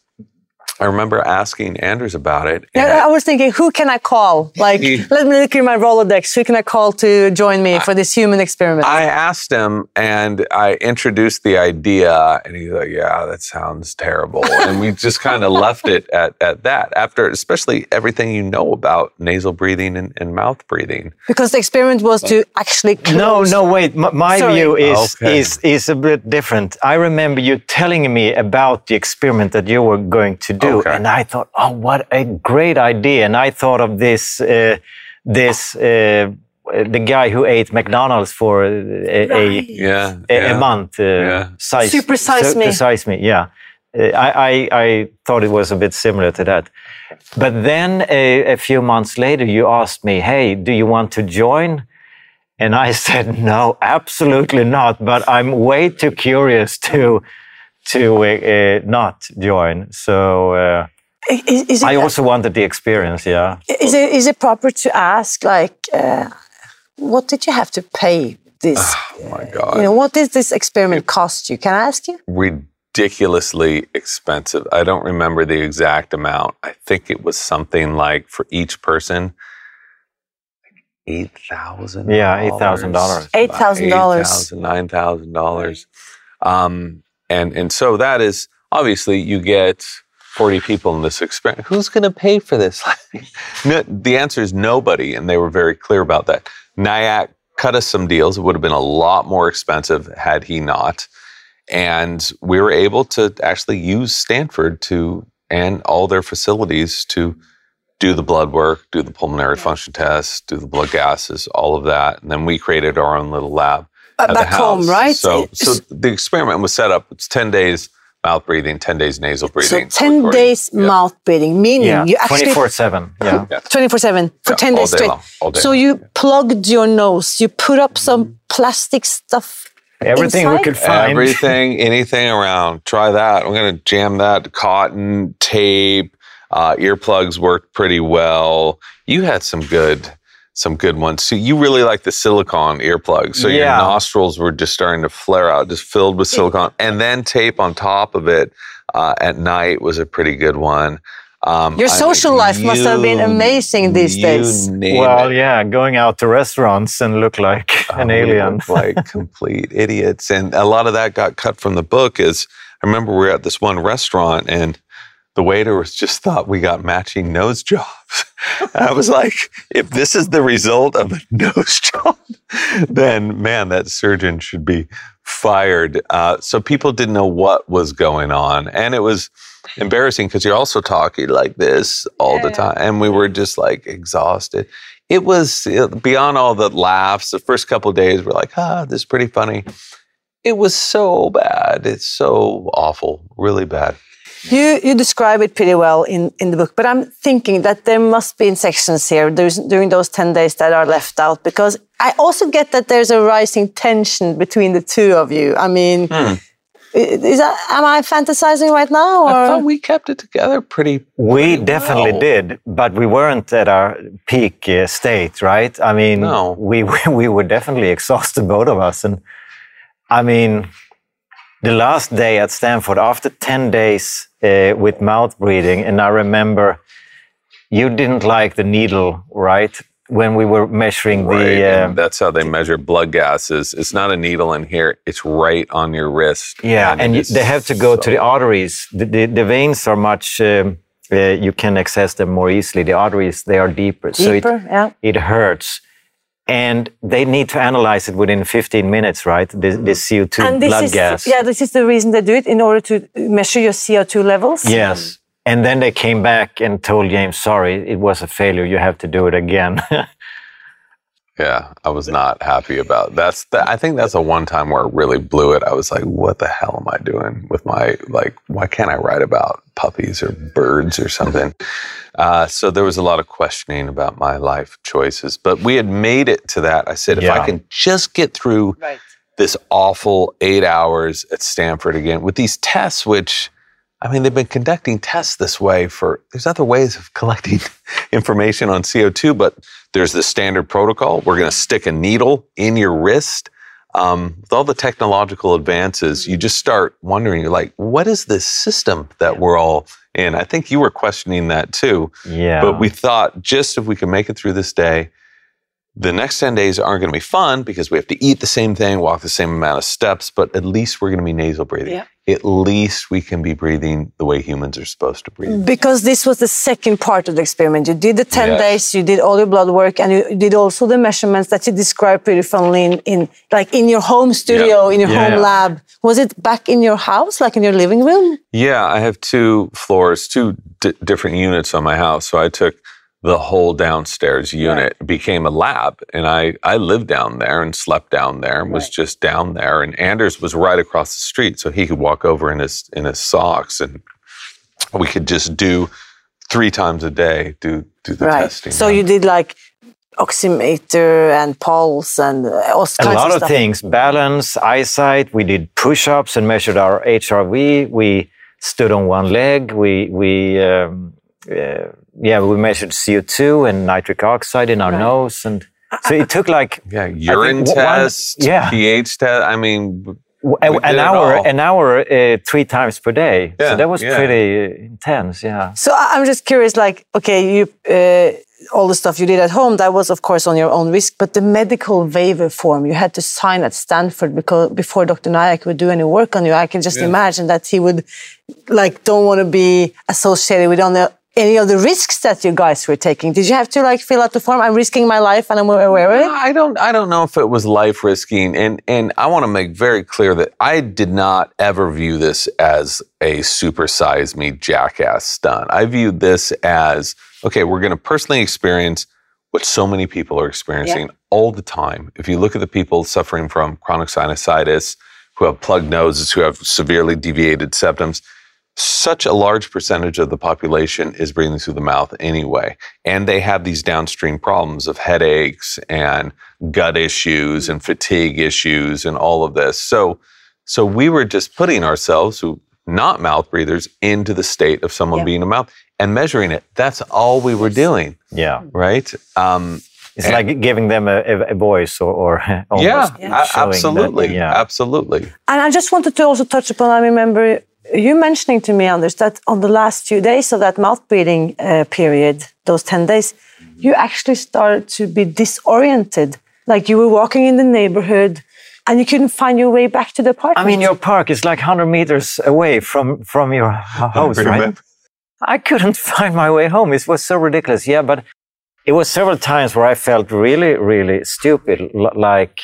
I remember asking Anders about it. Yeah, I was thinking, who can I call? Like, he, (laughs) let me look in my Rolodex. Who can I call to join me I, for this human experiment? I asked him and I introduced the idea, and he's like, yeah, that sounds terrible. and we just (laughs) kind of left it at, at that, after especially everything you know about nasal breathing and, and mouth breathing. Because the experiment was to actually close. No, no, wait. My, my view is, okay. is, is a bit different. I remember you telling me about the experiment that you were going to do. Okay. And I thought, oh, what a great idea. And I thought of this, uh, this, uh, the guy who ate McDonald's for a, right. a, yeah, a, yeah. a month. Uh, yeah. Size, Super size me. Size me, yeah. Uh, I, I, I, thought it was a bit similar to that. But then a, a few months later, you asked me, hey, do you want to join? And I (laughs) said, no, absolutely not. But I'm way too curious to to uh, not join. So uh, is, is I also wanted the experience. Yeah. Is it is it proper to ask like uh, what did you have to pay this? Oh my god! You know what did this experiment cost you? Can I ask you? Ridiculously expensive. I don't remember the exact amount. I think it was something like for each person eight thousand. Yeah, $8,000. $8,000. nine thousand dollars. Um, and and so that is obviously you get forty people in this experiment. Who's going to pay for this? (laughs) no, the answer is nobody, and they were very clear about that. Nayak cut us some deals. It would have been a lot more expensive had he not. And we were able to actually use Stanford to and all their facilities to do the blood work, do the pulmonary function tests, do the blood gases, all of that. And then we created our own little lab back home, house. right? So, so the experiment was set up. It's ten days mouth breathing, ten days nasal breathing. So breathing. 10 recording. days Yeah. mouth breathing, meaning Yeah, you actually 24 7. Yeah. (laughs) 24 7 for Yeah, 10 all days day straight. long, all day so long, you plugged your nose, you put up some plastic stuff. Everything we could find. Everything, (laughs) anything around. Try that. I'm going to jam that. Cotton, tape, uh, earplugs worked pretty well. You had some good, some good ones. So you really like the silicone earplugs. So your nostrils were just starting to flare out, just filled with silicone, and then tape on top of it uh, at night was a pretty good one. Um, Your I- social life must have been amazing these days. Well, it. yeah, going out to restaurants and look like (laughs) an Oh, we alien. (laughs) like complete idiots. And a lot of that got cut from the book is I remember we were at this one restaurant and the waiter was just thought we got matching nose jobs. (laughs) I was like, if this is the result of a (laughs) nose job, then man, that surgeon should be fired. Uh, so people didn't know what was going on. And it was embarrassing because you're also talking like this all the time. And we were just like exhausted. It was beyond all the laughs. The first couple of days were like, ah, this is pretty funny. It was so bad. It's so awful, really bad. You, you describe it pretty well in, in the book, but I'm thinking that there must be in sections here there's, during those 10 days that are left out because I also get that there's a rising tension between the two of you. I mean, i- is that, am I fantasizing right now? Or? I thought we kept it together pretty. We definitely well. did, but we weren't at our peak uh, state, right? I mean, No. we (laughs) we were definitely exhausted, both of us. And I mean, the last day at Stanford, after 10 days uh, with mouth breathing, and I remember you didn't like the needle, right? When we were measuring Right, the. and Uh, that's how they measure blood gases. It's not a needle in here; it's right on your wrist. yeah, and it you, they have to go to the arteries. The, the, the veins are much. Um, uh, you can access them more easily. The arteries they are deeper, so it, Deeper, yeah. it hurts. And they need to analyze it within 15 minutes, right? This, the mm-hmm. CO2 And this blood is, gas. yeah, this is the reason they do it in order to measure your CO2 levels. Yes. And then they came back and told James, sorry, it was a failure. You have to do it again. (laughs) Yeah, I was not happy about that's. The, I think that's the one time where I really blew it. I was like, "What the hell am I doing with my like? Why can't I write about puppies or birds or something?" Uh, so there was a lot of questioning about my life choices, but we had made it to that. I said, if I can just get through Right. this awful eight hours at Stanford again with these tests, which I mean, they've been conducting tests this way for, there's other ways of (laughs) collecting information on CO2, but there's the standard protocol. We're going to stick a needle in your wrist. Um, with all the technological advances, you just start wondering, you're like, what is this system that we're all in? I think you were questioning that too. yeah. But we thought just if we can make it through this day, the next 10 days aren't going to be fun because we have to eat the same thing, walk the same amount of steps, but at least we're going to be nasal breathing. Yeah. At least we can be breathing the way humans are supposed to breathe. Because this was the second part of the experiment. You did the 10 Yes. days, you did all your blood work, and you did also the measurements that you described pretty funnily in, in like in your home studio, in your Yeah, home lab. Was it back in your house, like in your living room? Yeah, I have two floors, two different units on my house. So I took the whole downstairs unit, It became a lab, and I I lived down there and slept down there and was just down there. And Anders was right across the street, so he could walk over in his in his socks, and we could just do three times a day do do the right. testing. So you did like oximeter and pulse and uh, all a kinds lot of of stuff. things balance eyesight we did push-ups and measured our hrv we stood on one leg we we um, uh, yeah we measured co2 and nitric oxide in our nose and so it took like yeah, urine one- test, yeah. pH test. I mean, w- an did it hour all. an hour uh, three times per day Yeah, so that was yeah. pretty uh, intense yeah So I- I'm just curious, like, okay, you uh, all the stuff you did at home, that was of course on your own risk. But the medical waiver form you had to sign at Stanford because before Dr. Nayak would do any work on you, I can just imagine that he would like don't want to be associated with on the, any of the risks that you guys were taking. Did you have to like fill out the form? I'm risking my life and I'm aware of it. I don't I don't know if it was life risking and and I want to make very clear that I did not ever view this as a supersize me jackass stunt. I viewed this as okay, we're going to personally experience what so many people are experiencing all the time. If you look at the people suffering from chronic sinusitis, who have plugged noses, who have severely deviated septums, such a large percentage of the population is breathing through the mouth anyway. And they have these downstream problems of headaches and gut issues and fatigue issues and all of this. So, so we were just putting ourselves, who not mouth breathers, into the state of someone Yeah. being a mouth and measuring it. That's all we were doing, Yeah. right? Um, It's like giving them a, a, a voice or, or (laughs) almost yeah, showing a- that- absolutely, yeah. absolutely. And I just wanted to also touch upon, I remember you mentioning to me, Anders, that on the last few days of that mouth breathing uh, period, those 10 days, you actually started to be disoriented. Like you were walking in the neighborhood and you couldn't find your way back to the park. I mean, your park is like 100 meters away from, from your house, right? I couldn't (laughs) find my way home. It was so ridiculous. Yeah, but it was several times where I felt really, really stupid, l- like.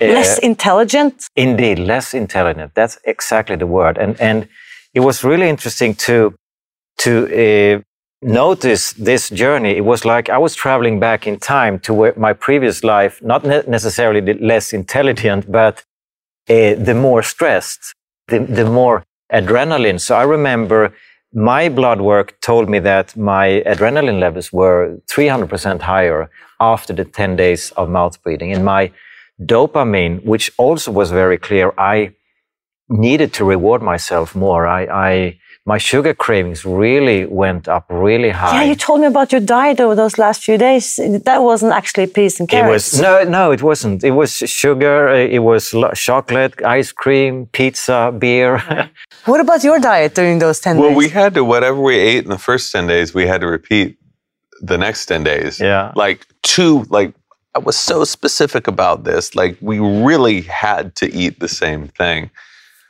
Uh, Less intelligent. Indeed, less intelligent. That's exactly the word. And and it was really interesting to to uh, notice this journey. It was like I was traveling back in time to where my previous life, not ne- necessarily the less intelligent, but uh, the more stressed, the, the more adrenaline. So I remember my blood work told me that my adrenaline levels were 300% higher after the 10 days of mouth breathing. And my dopamine, which also was very clear, I needed to reward myself more. I, I my sugar cravings really went up really high. Yeah, you told me about your diet over those last few days. That wasn't actually peas and it carrots. was no, no, it wasn't. It was sugar. uh, It was chocolate, ice cream, pizza, beer. (laughs) What about your diet during those 10 Well, days? Well, we had to, whatever we ate in the first 10 days, we had to repeat the next 10 days. Yeah. Like, two, like, I was so specific about this. Like, we really had to eat the same thing.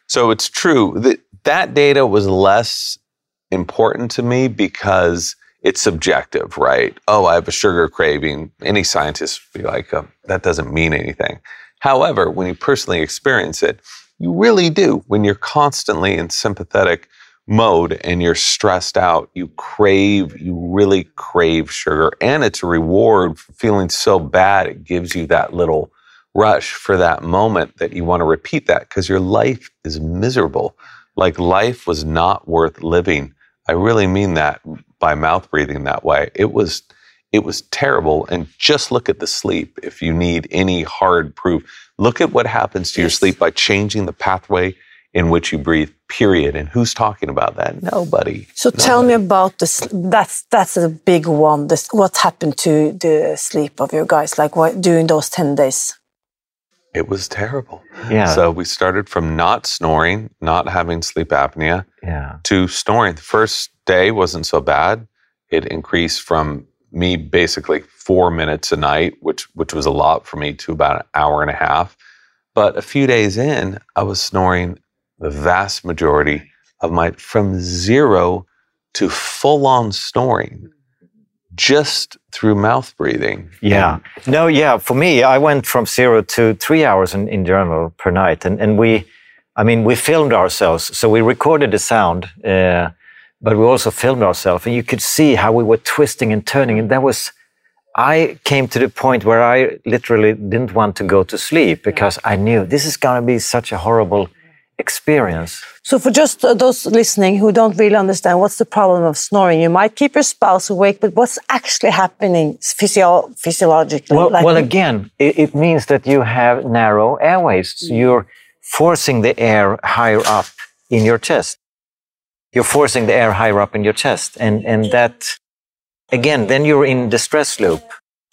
So it's true that that data was less important to me because it's subjective, right? Oh, I have a sugar craving. Any scientist would be like, um, that doesn't mean anything. However, when you personally experience it, you really do. When you're constantly in sympathetic mode and you're stressed out, you crave, you really crave sugar. And it's a reward for feeling so bad. It gives you that little rush for that moment that you want to repeat that because your life is miserable. Like life was not worth living. I really mean that by mouth breathing that way. It was it was terrible and just look at the sleep if you need any hard proof. Look at what happens to your sleep by changing the pathway in which you breathe. Period. And who's talking about that? Nobody. So tell me about this. That's that's a big one. This, what happened to the sleep of your guys? Like what during those ten days? It was terrible. Yeah. So we started from not snoring, not having sleep apnea, yeah. to snoring. The first day wasn't so bad. It increased from me basically four minutes a night, which which was a lot for me, to about an hour and a half. But a few days in, I was snoring the vast majority of my from zero to full on snoring just through mouth breathing. Yeah. No, yeah. For me, I went from zero to three hours in, in journal per night. And, and we, I mean, we filmed ourselves. So we recorded the sound, uh, but we also filmed ourselves. And you could see how we were twisting and turning. And that was, I came to the point where I literally didn't want to go to sleep because I knew this is going to be such a horrible experience. So for just uh, those listening who don't really understand what's the problem of snoring, you might keep your spouse awake, but what's actually happening physio- physiologically? Well, Like- well again, it, it means that you have narrow airways. So you're forcing the air higher up in your chest. You're forcing the air higher up in your chest. And, and that, again, then you're in the stress loop.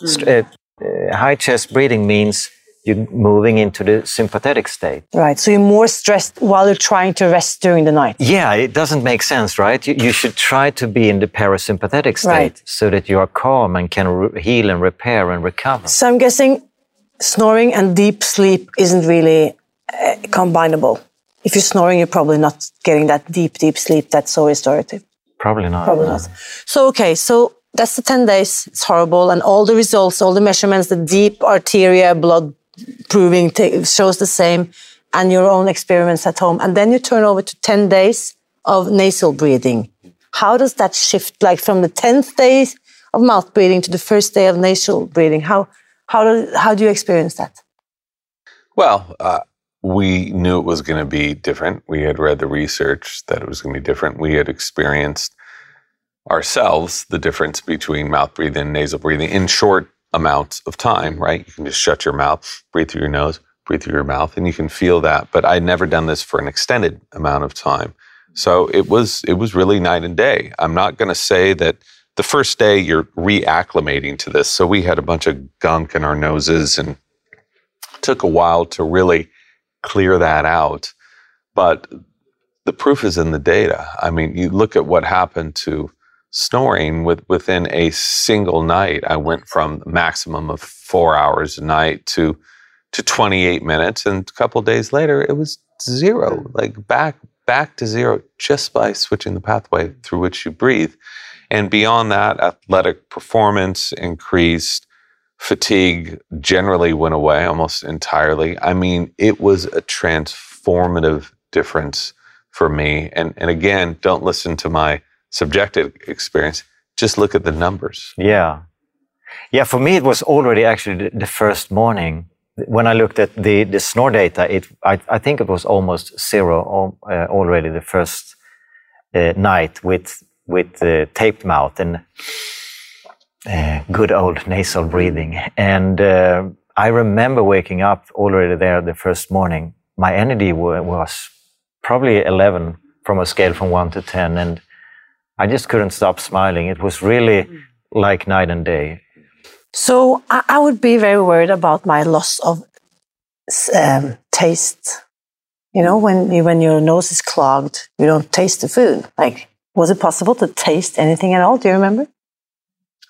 St- uh, uh, high chest breathing means you're moving into the sympathetic state. Right. So you're more stressed while you're trying to rest during the night. Yeah, it doesn't make sense, right? You, you should try to be in the parasympathetic state Right. so that you are calm and can heal and repair and recover. So I'm guessing snoring and deep sleep isn't really uh, combinable. If you're snoring, you're probably not getting that deep, deep sleep that's so restorative. Probably not. Probably not. So, okay, so that's the 10 days. It's horrible. And all the results, all the measurements, the deep arteria blood proving shows the same, and your own experiments at home. And then you turn over to 10 days of nasal breathing. How does that shift, like from the 10th day of mouth breathing to the first day of nasal breathing? How, how, do, how do you experience that? Well, uh, we knew it was going to be different. We had read the research that it was going to be different. We had experienced ourselves the difference between mouth breathing and nasal breathing in short amounts of time, right? You can just shut your mouth, breathe through your nose, breathe through your mouth, and you can feel that. But I'd never done this for an extended amount of time. So it was it was really night and day. I'm not going to say that the first day you're reacclimating to this. So we had a bunch of gunk in our noses and took a while to really clear that out. But the proof is in the data. I mean, you look at what happened to snoring with, within a single night. I went from maximum of four hours a night to to 28 minutes, and a couple days later, it was zero, hmm. like back back to zero, just by switching the pathway through which you breathe. And beyond that, athletic performance increased, fatigue generally went away almost entirely. I mean, it was a transformative difference for me. And, and again, don't listen to my subjective experience, just look at the numbers. Yeah. Yeah, for me, it was already actually the, the first morning. When I looked at the, the snore data, it, I, I think it was almost zero uh, already the first uh, night with, with uh, taped mouth and uh, good old nasal breathing. And uh, I remember waking up already there the first morning. My energy wa- was probably 11 from a scale from 1 to 10. And I just couldn't stop smiling. It was really like night and day. So I, I would be very worried about my loss of um, taste. You know, when you, when your nose is clogged, you don't taste the food. Like, was it possible to taste anything at all? Do you remember?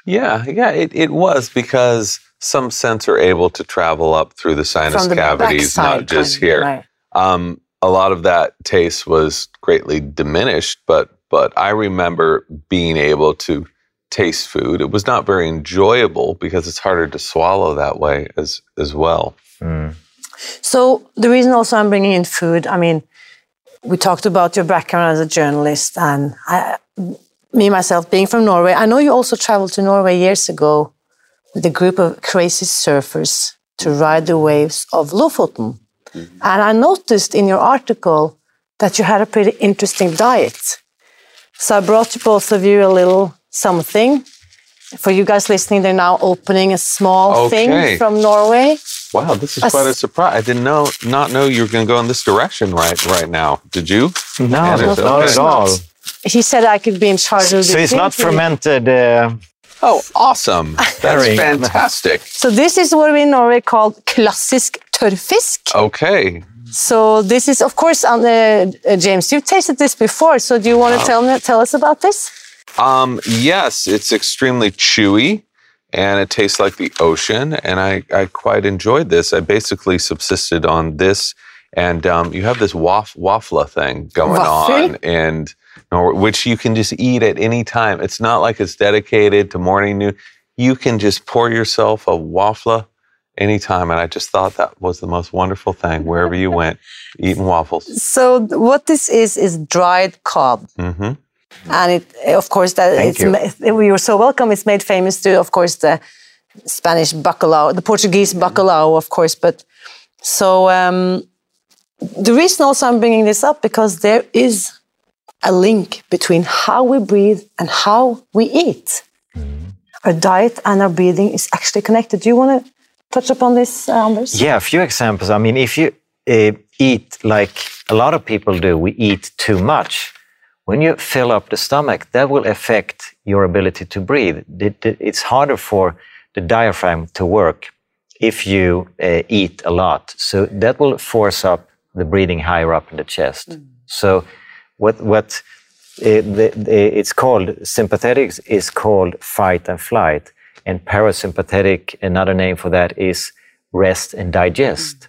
Yeah, yeah, it, it was because some scents are able to travel up through the sinus the cavities, not just kind of, here. right. Um, a lot of that taste was greatly diminished, but but I remember being able to taste food. It was not very enjoyable because it's harder to swallow that way as as well. Mm. So the reason also I'm bringing in food, I mean, we talked about your background as a journalist, and I, me myself being from Norway. I know you also traveled to Norway years ago with a group of crazy surfers to ride the waves of Lofoten, mm-hmm. and I noticed in your article that you had a pretty interesting diet. So I brought to both of you a little something. For you guys listening, they're now opening a small Okay. thing from Norway. Wow, this is A quite a surprise. I didn't know not know you were going to go in this direction right right now. Did you? No, Yeah, not, it's at all. He said I could be in charge of the So it's not fermented. Uh, Oh, awesome! (laughs) That's Very. fantastic. So this is what we in Norway call klassisk tørrfisk. Okay, So this is, of course, on the, uh, James, you've tasted this before. So do you want to tell me, tell us about this? Um, yes, it's extremely chewy and it tastes like the ocean. And I, I quite enjoyed this. I basically subsisted on this. And um, you have this waf- waffle thing going Waffle? on, and which you can just eat at any time. It's not like it's dedicated to morning, noon. You can just pour yourself a waffle anytime. And I just thought that was the most wonderful thing wherever you went, eating (laughs) waffles. So what this is, is dried cod. hmm And it, of course, that Thank it's, you. you're so welcome. It's made famous to, of course, the Spanish bacalao, the Portuguese bacalao, of course. But so um, the reason also I'm bringing this up because there is a link between how we breathe and how we eat. Our diet and our breathing is actually connected. Do you want to touch upon this, uh, Anders? Yeah, a few examples. I mean, if you uh, eat like a lot of people do, we eat too much. When you fill up the stomach, that will affect your ability to breathe. It- it- It's harder for the diaphragm to work if you uh, eat a lot. So that will force up the breathing higher up in the chest. So what what uh, the, the, it's called sympathetics is called fight and flight, and parasympathetic another name for that is rest and digest.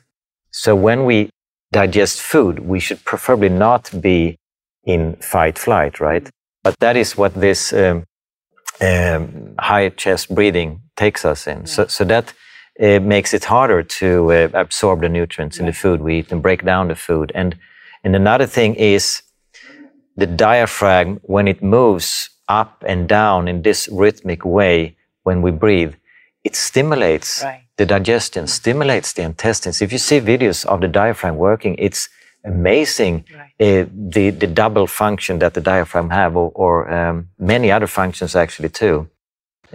So when we digest food, we should preferably not be in fight flight, right? But that is what this um, um, high chest breathing takes us in. So, so that uh, makes it harder to uh, absorb the nutrients in the food we eat and break down the food. And and another thing is the diaphragm when it moves up and down in this rhythmic way when we breathe, it stimulates Right. the digestion, stimulates the intestines. If you see videos of the diaphragm working, it's amazing uh, the the double function that the diaphragm have, or, or um, many other functions actually too.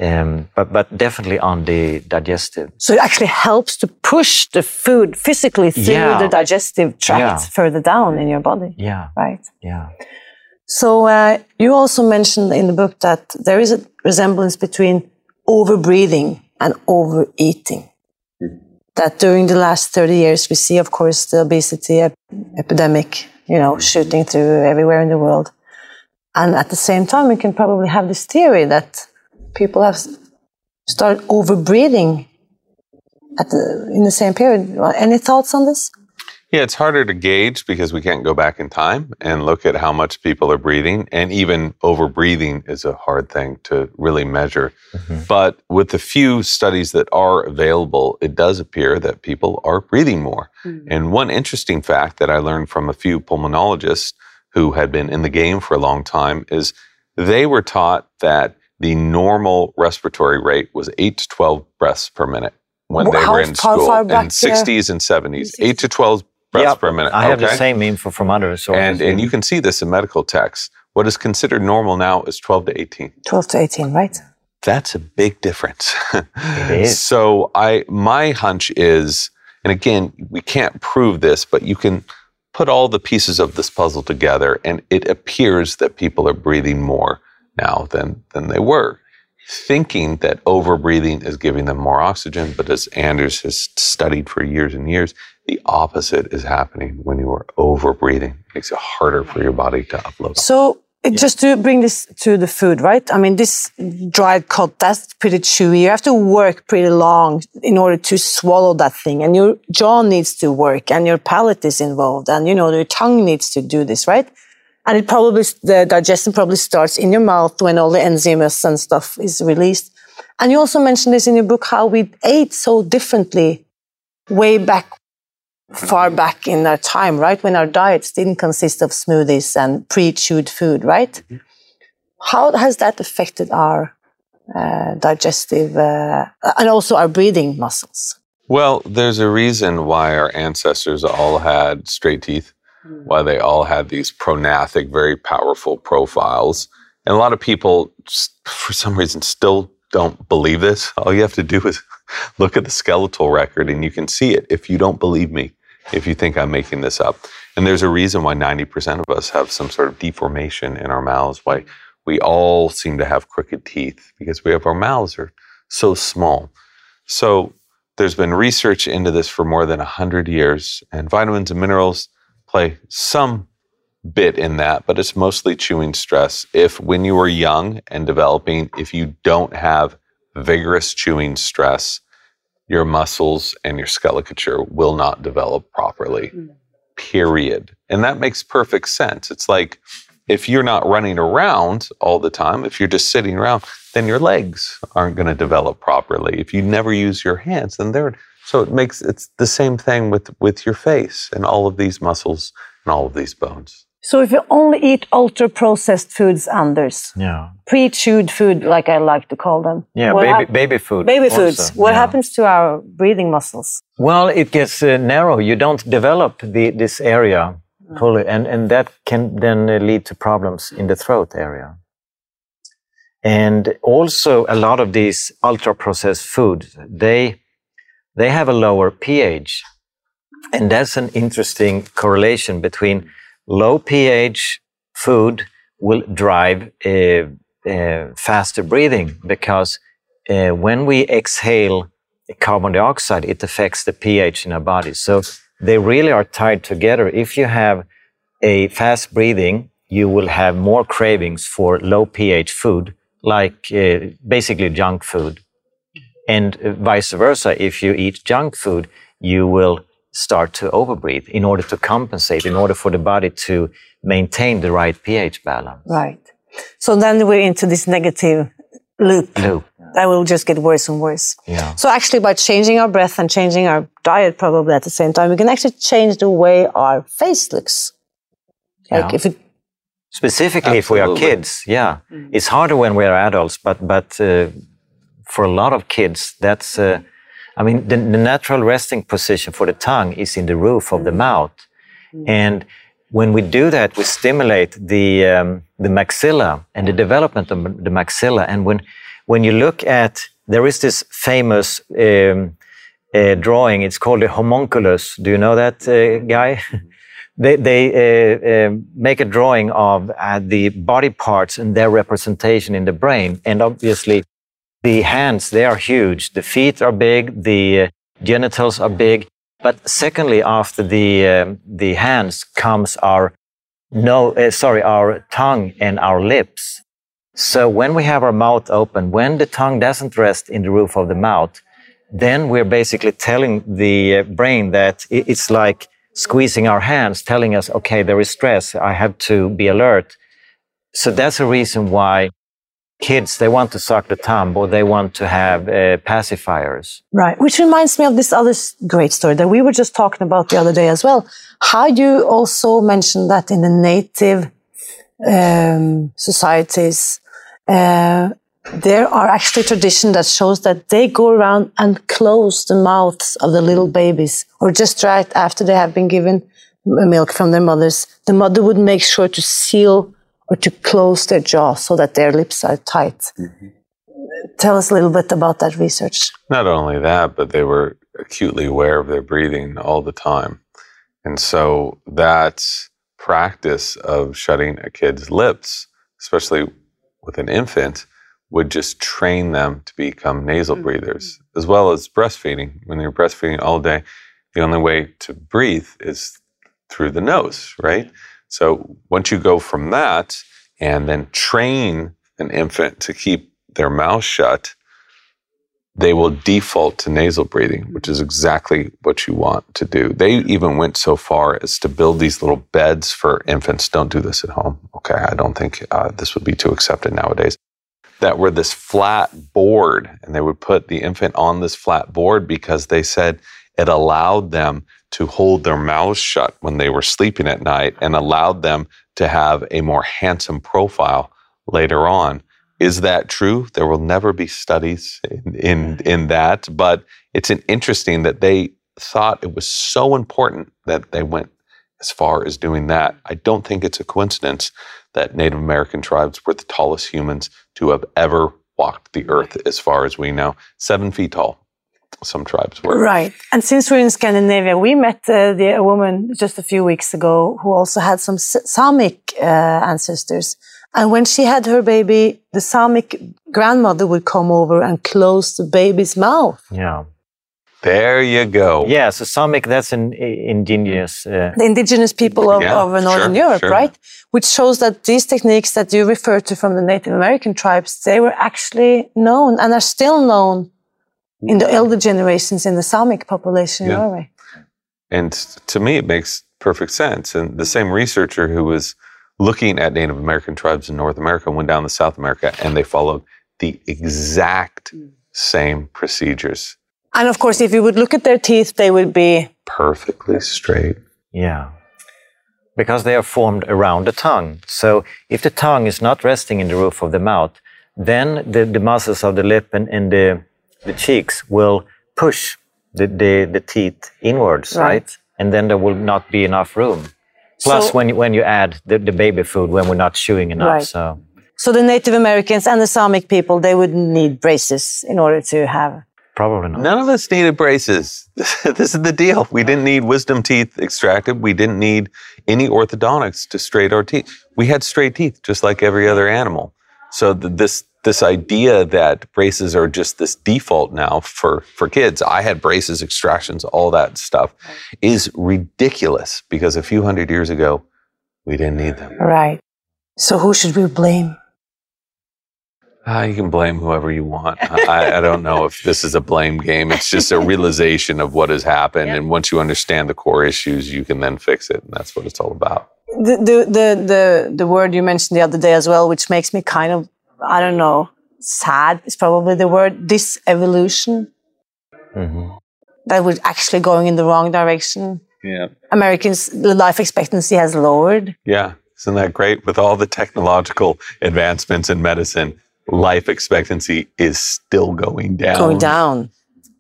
Um, but but definitely on the digestive. So it actually helps to push the food physically through Yeah. the digestive tract Yeah. further down in your body, Yeah, right? yeah. So uh, you also mentioned in the book that there is a resemblance between overbreathing and overeating. Hmm. That during the last 30 years, we see, of course, the obesity ep- epidemic, you know, shooting through everywhere in the world. And at the same time, we can probably have this theory that people have started overbreathing at the, in the same period. Any thoughts on this? Yeah, it's harder to gauge because we can't go back in time and look at how much people are breathing. And even over breathing is a hard thing to really measure. But with the few studies that are available, it does appear that people are breathing more. And one interesting fact that I learned from a few pulmonologists who had been in the game for a long time is they were taught that the normal respiratory rate was 8 to 12 breaths per minute when they were in school in back, uh, 60s and 70s 8 to 12 breaths Yeah, per minute I have the okay? same info from other sources. and and you can see this in medical texts what is considered normal now is 12 to 18 12 to 18, right? that's a big difference. (laughs) is. So I my hunch is, and again, we can't prove this, but you can put all the pieces of this puzzle together, and it appears that people are breathing more now than than they were. Thinking that overbreathing is giving them more oxygen, but as Anders has studied for years and years, the opposite is happening when you are overbreathing. It makes it harder for your body to upload. So it- just to bring this to the food, right? I mean, this dried cod, that's pretty chewy. You have to work pretty long in order to swallow that thing. And your jaw needs to work and your palate is involved and, you know, your tongue needs to do this, right? And it probably, the digestion probably starts in your mouth when all the enzymes and stuff is released. And you also mentioned this in your book, how we ate so differently way back far back in our time, right? When our diets didn't consist of smoothies and pre-chewed food, right? How has that affected our uh, digestive uh, and also our breathing muscles? Well, there's a reason why our ancestors all had straight teeth, why they all had these prognathic, very powerful profiles. And a lot of people, for some reason, still don't believe this. All you have to do is (laughs) look at the skeletal record and you can see it if you don't believe me, if you think I'm making this up. And there's a reason why 90% of us have some sort of deformation in our mouths, why we all seem to have crooked teeth because we have our mouths are so small. So there's been research into this for more than 100 years, and vitamins and minerals play some bit in that, but it's mostly chewing stress. If when you are young and developing, if you don't have vigorous chewing stress, your muscles and your skeleton will not develop properly. Hmm. Period. And that makes perfect sense. It's like if you're not running around all the time, if you're just sitting around, then your legs aren't going to develop properly. If you never use your hands, then they're so it makes it's the same thing with with your face and all of these muscles and all of these bones. So if you only eat ultra processed foods, Anders, yeah, pre-chewed food, like I like to call them. yeah, baby, hap- baby food. baby also, foods. What yeah. happens to our breathing muscles? Well, it gets uh, narrow. You don't develop the, this area fully, and, and that can then uh, lead to problems in the throat area. And also, a lot of these ultra processed foods, they they have a lower pH, and that's an interesting correlation between low pH food will drive uh, uh, faster breathing because uh, when we exhale carbon dioxide, it affects the pH in our body. So they really are tied together. If you have a fast breathing, you will have more cravings for low pH food, like uh, basically junk food. And uh, vice versa, if you eat junk food, you will start to overbreathe in order to compensate, in order for the body to maintain the right pH balance. Right. So then we're into this negative loop. Loop. That will just get worse and worse. Yeah. So actually, by changing our breath and changing our diet, probably at the same time, we can actually change the way our face looks. Like Yeah. if it, Specifically, if we are kids, yeah, it's harder when we are adults. But but uh, for a lot of kids, that's uh, I mean the, the natural resting position for the tongue is in the roof of the mouth, and when we do that, we stimulate the um, the maxilla and the development of the maxilla. And when when you look at there is this famous um, uh, drawing. It's called the homunculus. Do you know that uh, guy? (laughs) they they uh, uh, make a drawing of uh, the body parts and their representation in the brain, and obviously the hands they are huge, the feet are big, the uh, genitals are big. But secondly, after the um, the hands comes our no, uh, sorry, our tongue and our lips. So when we have our mouth open, when the tongue doesn't rest in the roof of the mouth, then we're basically telling the uh, brain that it's like squeezing our hands, telling us, okay, there is stress. I have to be alert. So that's a reason why kids, they want to suck the thumb or they want to have uh, pacifiers. right. Which reminds me of this other great story that we were just talking about the other day as well. How you also mentioned that in the native um, societies, uh, there are actually traditions that shows that they go around and close the mouths of the little babies, or just right after they have been given milk from their mothers, the mother would make sure to seal or to close their jaw so that their lips are tight. Mm-hmm. Tell us a little bit about that research. Not only that, but they were acutely aware of their breathing all the time. And so that practice of shutting a kid's lips, especially with an infant, would just train them to become nasal mm-hmm. breathers, as well as breastfeeding. When you're breastfeeding all day, the only way to breathe is through the nose, right? So once you go from that and then train an infant to keep their mouth shut, they will default to nasal breathing, which is exactly what you want to do. They even went so far as to build these little beds for infants. Don't do this at home. Okay. I don't think uh, this would be too accepted nowadays. That were this flat board, and they would put the infant on this flat board because they said it allowed them to hold their mouths shut when they were sleeping at night and allowed them to have a more handsome profile later on. Is that true? There will never be studies in, in, mm-hmm. in that, but it's an interesting that they thought it was so important that they went as far as doing that. Mm-hmm. I don't think it's a coincidence that Native American tribes were the tallest humans to have ever walked the earth, as far as we know. Seven feet tall, some tribes were. Right. And since we're in Scandinavia, we met uh, the, a woman just a few weeks ago who also had some Samic uh, ancestors. And when she had her baby, the Samic grandmother would come over and close the baby's mouth. Yeah. There you go. Yeah, so Samic, that's an indigenous. Uh, The indigenous people of, Yeah, of Northern sure, Europe, sure. right? Which shows that these techniques that you refer to from the Native American tribes, they were actually known and are still known in the elder generations in the Samic population in Yeah. Norway. And to me, it makes perfect sense. And the same researcher who was looking at Native American tribes in North America went down to South America and they followed the exact mm. same procedures. And of course, if you would look at their teeth, they would be Perfectly straight. Yeah. Because they are formed around the tongue. So if the tongue is not resting in the roof of the mouth, then the, the muscles of the lip and, and the, the cheeks will push the, the, the teeth inwards, Right. right. And then there will not be enough room. Plus, So- when, you, when you add the, the baby food, when we're not chewing enough. Right. So, So the Native Americans and the Samic people, they would need braces in order to have. probably not. None of us needed braces. (laughs) this is the deal. We didn't need wisdom teeth extracted. We didn't need any orthodontics to straighten our teeth. We had straight teeth just like every other animal. So th- this this idea that braces are just this default now for for kids. I had braces, extractions, all that stuff is ridiculous because a few hundred years ago we didn't need them. Right. So who should we blame? Ah, you can blame whoever you want. I, I don't know if this is a blame game. It's just a (laughs) realization of what has happened, and once you understand the core issues, you can then fix it, and that's what it's all about. The, the, the, the, the word you mentioned the other day as well, which makes me kind of, I don't know, sad is probably the word, this evolution. Mm-hmm. That we're actually going in the wrong direction. Yeah. Americans, the life expectancy has lowered. Yeah. Isn't that great? With all the technological advancements in medicine, life expectancy is still going down. going down.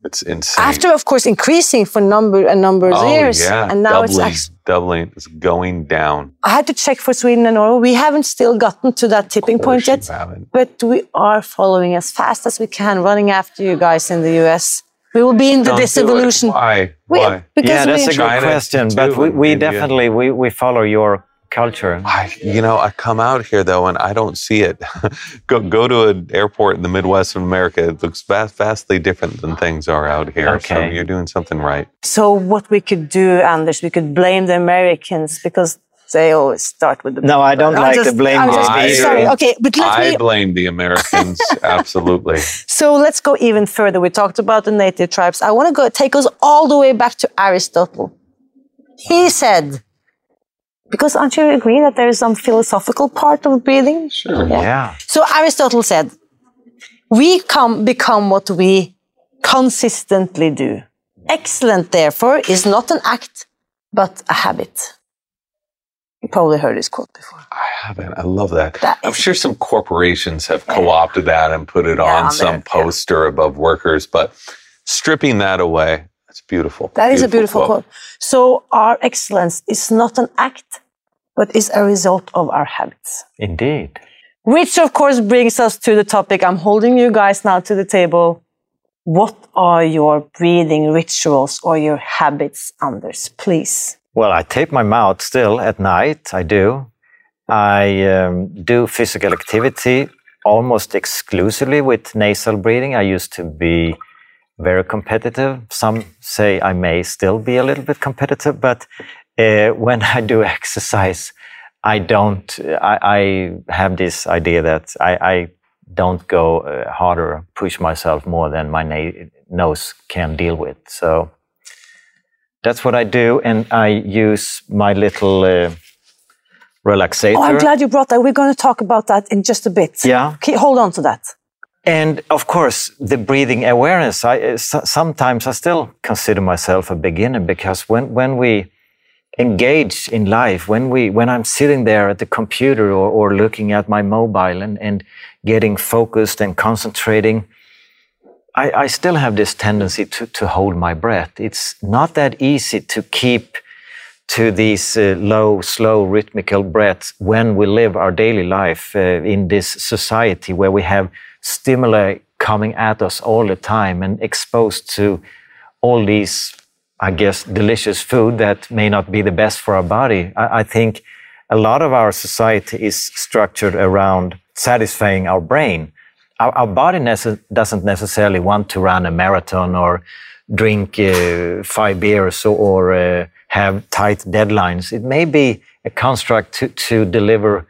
It's insane. After, of course, increasing for number a number of oh, years, yeah. and now doubling, it's actually. doubling. It's going down. I had to check for Sweden and Norway. We haven't still gotten to that tipping point yet, you but we are following as fast as we can, running after you guys in the US. We will be in the Don't this do it. evolution. Why? We- Why? because yeah, that's a good question. But we, we definitely we, we follow your culture. I, you know, I come out here though, and I don't see it. (laughs) go go to an airport in the Midwest of America. It looks vast, vastly different than things are out here. So Okay. you're doing something right. So what we could do, Anders, we could blame the Americans because they always start with the. No, I don't like just- the blame I'm game. just- I- sorry. Okay, but let I me. blame the Americans. (laughs) absolutely. So let's go even further. We talked about the native tribes. I want to go take us all the way back to Aristotle. He said, because aren't you agree that there is some philosophical part of breathing? Sure. Yeah. So Aristotle said, we come become what we consistently do. Excellent, therefore, is not an act, but a habit. You probably heard this quote before. I haven't. I love that. That I'm sure some corporations have co-opted that and put it Yeah, on on some there, yeah. poster above workers, but stripping that away, that's beautiful. That is a beautiful quote. So our excellence is not an act, but is a result of our habits. Indeed. Which, of course, brings us to the topic. I'm holding you guys now to the table. What are your breathing rituals or your habits, Anders? Please. Well, I tape my mouth still at night. I do. I um, do physical activity almost exclusively with nasal breathing. I used to be very competitive. Some say I may still be a little bit competitive, but uh, when I do exercise, I don't. I, I have this idea that I, I don't go uh, harder, push myself more than my na- nose can deal with. So that's what I do, and I use my little uh, relaxator. Oh, I'm glad you brought that. We're going to talk about that in just a bit. Yeah. Hold on to that. And of course, the breathing awareness. I uh, sometimes I still consider myself a beginner because when when we engage in life, when we when I'm sitting there at the computer or, or looking at my mobile and, and getting focused and concentrating, I, I still have this tendency to to hold my breath. It's not that easy to keep to these uh, low, slow, rhythmical breaths when we live our daily life uh, in this society where we have stimuli coming at us all the time and exposed to all these, I guess, delicious food that may not be the best for our body. I, I think a lot of our society is structured around satisfying our brain. Our, our body nece- doesn't necessarily want to run a marathon or drink uh, five beers or, or uh, have tight deadlines. It may be a construct to, to deliver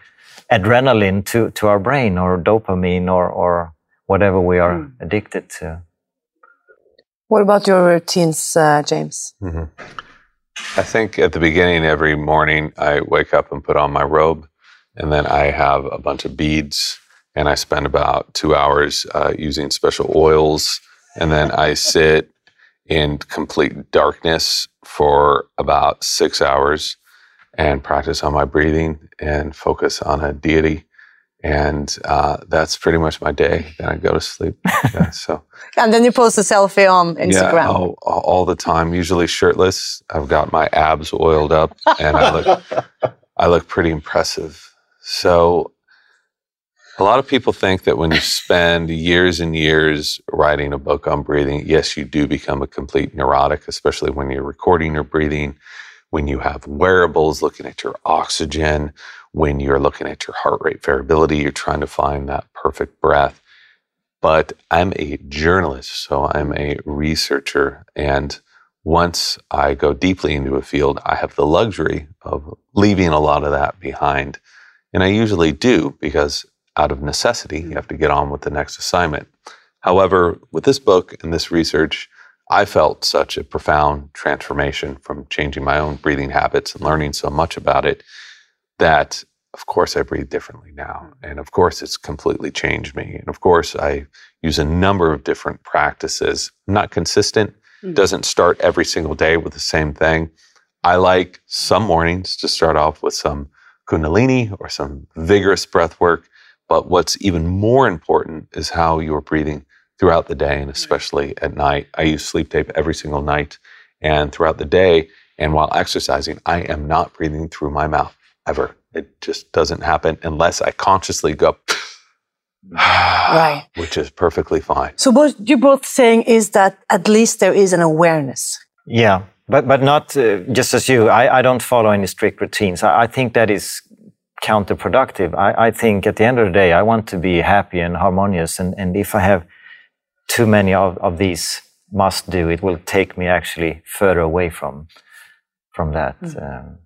adrenaline to, to our brain or dopamine or, or whatever we are addicted to. What about your routines, uh, James? I think at the beginning every morning I wake up and put on my robe, and then I have a bunch of beads, and I spend about two hours uh, using special oils, and then I sit in complete darkness for about six hours and practice on my breathing and focus on a deity. And uh, that's pretty much my day. Then I go to sleep. (laughs) Yeah, so And then you post a selfie on Instagram. yeah, all, all all the time. Usually shirtless. I've got my abs oiled up, and I look, I look pretty impressive. So, a lot of people think that when you spend years and years writing a book on breathing, yes, you do become a complete neurotic, especially when you're recording your breathing, when you have wearables looking at your oxygen, when you're looking at your heart rate variability, you're trying to find that perfect breath. but I'm a journalist, so I'm a researcher. And once I go deeply into a field, I have the luxury of leaving a lot of that behind. And I usually do because out of necessity, you have to get on with the next assignment. However, with this book and this research, I felt such a profound transformation from changing my own breathing habits and learning so much about it that, of course, I breathe differently now. Mm-hmm. And of course, it's completely changed me. And of course, I use a number of different practices. I'm not consistent, mm-hmm. doesn't start every single day with the same thing. I like some mornings to start off with some Kundalini or some vigorous breath work. But what's even more important is how you're breathing throughout the day and especially at night. I use sleep tape every single night and throughout the day. And while exercising, I am not breathing through my mouth ever. It just doesn't happen unless I consciously go, (sighs) Right. which is perfectly fine. So what you're both saying is that at least there is an awareness. Yeah, but but not uh, just as you. I, I don't follow any strict routines. I, I think that is counterproductive. I, I think at the end of the day, I want to be happy and harmonious, and, and if I have too many of, of these must do, it will take me actually further away from from that. Um,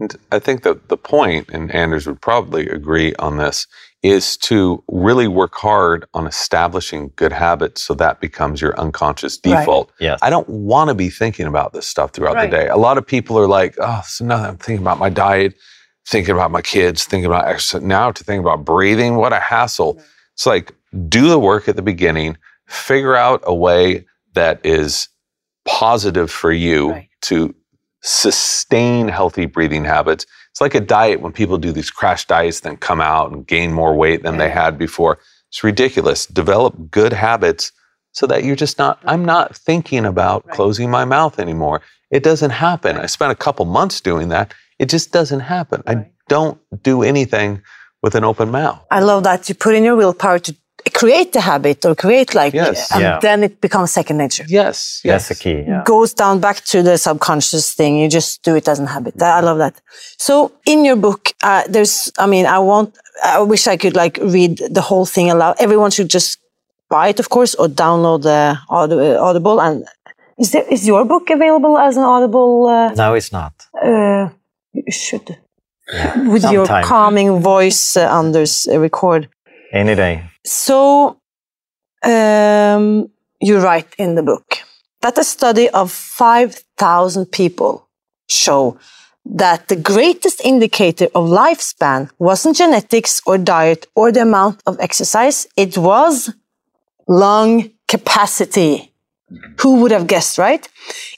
And I think that the point, and Anders would probably agree on this, is to really work hard on establishing good habits so that becomes your unconscious Right. default. yes. I don't want to be thinking about this stuff throughout Right. the day. A lot of people are like, oh, so now I'm thinking about my diet, thinking about my kids, thinking about exercise. Now to think about breathing, what a hassle. It's like, do the work at the beginning, figure out a way that is positive for you Right. to sustain healthy breathing habits. It's like a diet when people do these crash diets, then come out and gain more weight than they had before. It's ridiculous. Develop good habits so that you're just not, I'm not thinking about Right. closing my mouth anymore. It doesn't happen. I spent a couple months doing that. It just doesn't happen. I don't do anything with an open mouth. I love that you put in your willpower to create the habit or create like, Yes. and Yeah. then it becomes second nature. Yes. That's the key. Yeah. Goes down back to the subconscious thing. You just do it as a habit. That- I love that. So in your book, uh, there's, I mean, I want, I wish I could like read the whole thing aloud. Everyone should just buy it, of course, or download the Audible. And is there, is your book available as an Audible? Uh, No, it's not. uh, you should. With your calming voice, uh, Anders, uh, record. Any day. So, um, you write in the book that a study of 5,000 people show that the greatest indicator of lifespan wasn't genetics or diet or the amount of exercise, it was lung capacity. Who would have guessed, right?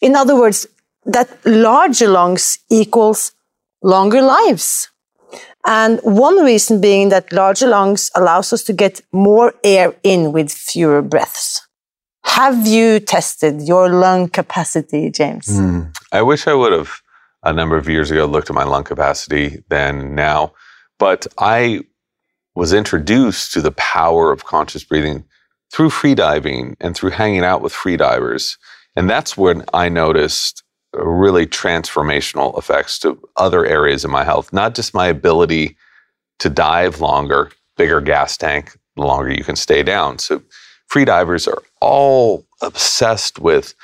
In other words, that larger lungs equals longer lives. And one reason being that larger lungs allows us to get more air in with fewer breaths. Have you tested your lung capacity, James? Hmm. I wish I would have a number of years ago looked at my lung capacity than now, but I was introduced to the power of conscious breathing through freediving and through hanging out with freedivers. And that's when I noticed really transformational effects to other areas of my health, not just my ability to dive longer, bigger gas tank, the longer you can stay down. So freedivers are all obsessed with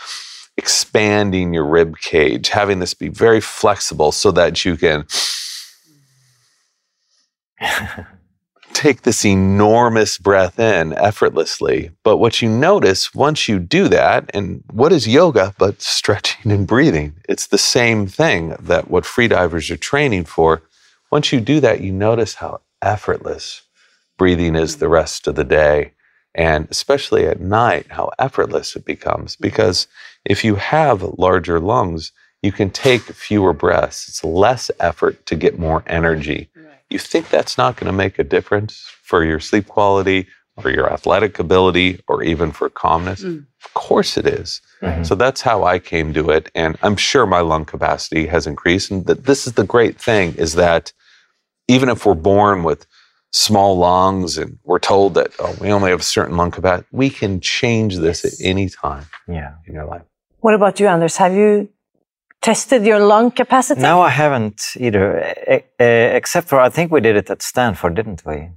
expanding your rib cage, having this be very flexible so that you can (laughs) take this enormous breath in effortlessly. But what you notice once you do that, and what is yoga but stretching and breathing? It's the same thing that what freedivers are training for. Once you do that, you notice how effortless breathing is the rest of the day. And especially at night, how effortless it becomes. Because if you have larger lungs, you can take fewer breaths. It's less effort to get more energy. You think that's not going to make a difference for your sleep quality or your athletic ability or even for calmness? Mm. Of course it is. Mm-hmm. So that's how I came to it. And I'm sure my lung capacity has increased. And that this is the great thing is that even if we're born with small lungs and we're told that oh, we only have a certain lung capacity, we can change this at any time Yeah. in your life. What about you, Anders? Have you tested your lung capacity? No, I haven't either. e- except for I think we did it at Stanford, didn't we?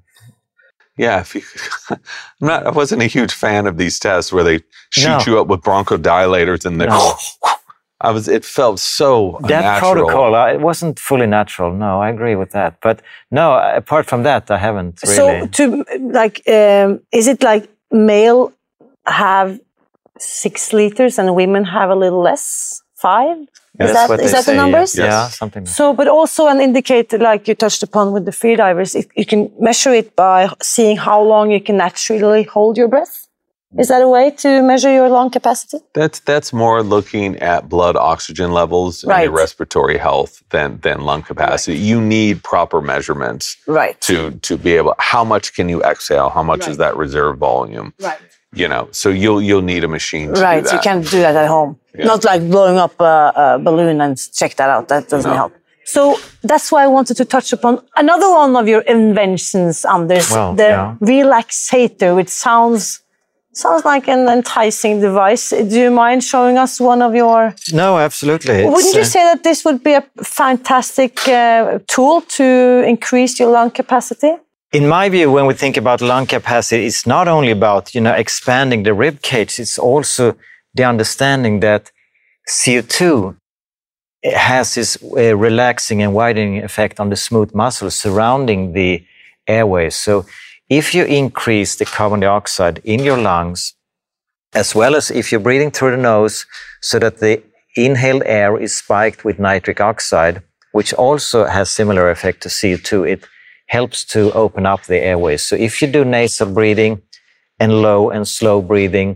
Yeah, if you, I'm (laughs) not. I wasn't a huge fan of these tests where they shoot No. you up with bronchodilators and they. No. (laughs) I was. It felt so that unnatural. protocol, uh, it wasn't fully natural. No, I agree with that. But no, apart from that, I haven't really. So to like, um, is it like male have six liters and women have a little less, five? Yeah, is that's that what is that the numbers? Yeah, Yes. yeah something. So, but also an indicator, like you touched upon with the free divers, it, you can measure it by seeing how long you can naturally hold your breath. Is that a way to measure your lung capacity? That's that's more looking at blood oxygen levels and Right. your respiratory health than than lung capacity. You need proper measurements Right. to to be able. How much can you exhale? How much is that reserve volume? Right. You know, so you'll you'll need a machine. To Right. do You can't do that at home. Yeah. Not like blowing up a, a balloon and check that out. That doesn't No. help. So that's why I wanted to touch upon another one of your inventions, Anders, Well, the yeah. relaxator, which sounds sounds like an enticing device. Do you mind showing us one of your? No, absolutely. It's, Wouldn't you uh, say that this would be a fantastic uh, tool to increase your lung capacity? In my view, when we think about lung capacity, it's not only about you know expanding the rib cage. It's also the understanding that CO2 has this uh, relaxing and widening effect on the smooth muscles surrounding the airways. So, if you increase the carbon dioxide in your lungs, as well as if you're breathing through the nose, so that the inhaled air is spiked with nitric oxide, which also has similar effect to CO2, it helps to open up the airways. So if you do nasal breathing and low and slow breathing,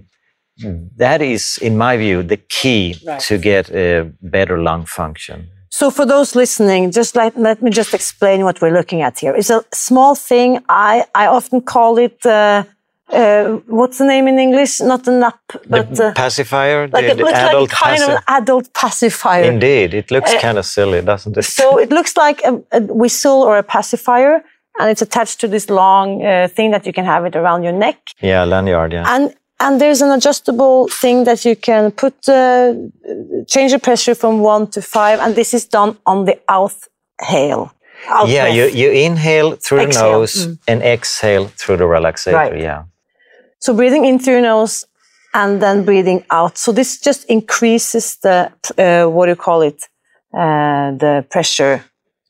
that is, in my view, the key Right. to get a better lung function. So for those listening, just like, let me just explain what we're looking at here. It's a small thing. I, I often call it, uh, uh, what's the name in English? Not a nap, but the uh, pacifier, like the, it looks like kind of an adult pacifier. Indeed, it looks Uh, kind of silly, doesn't it? So it looks like a, a whistle or a pacifier, and it's attached to this long uh, thing that you can have it around your neck. yeah, lanyard, yeah. And and there's an adjustable thing that you can put uh, change the pressure from one to five, and this is done on the exhale. Out yeah, you, you inhale through Exhale, the nose mm. and exhale through the relaxator, Right. yeah. So breathing in through your nose and then breathing out. So this just increases the uh, what do you call it? Uh, the pressure.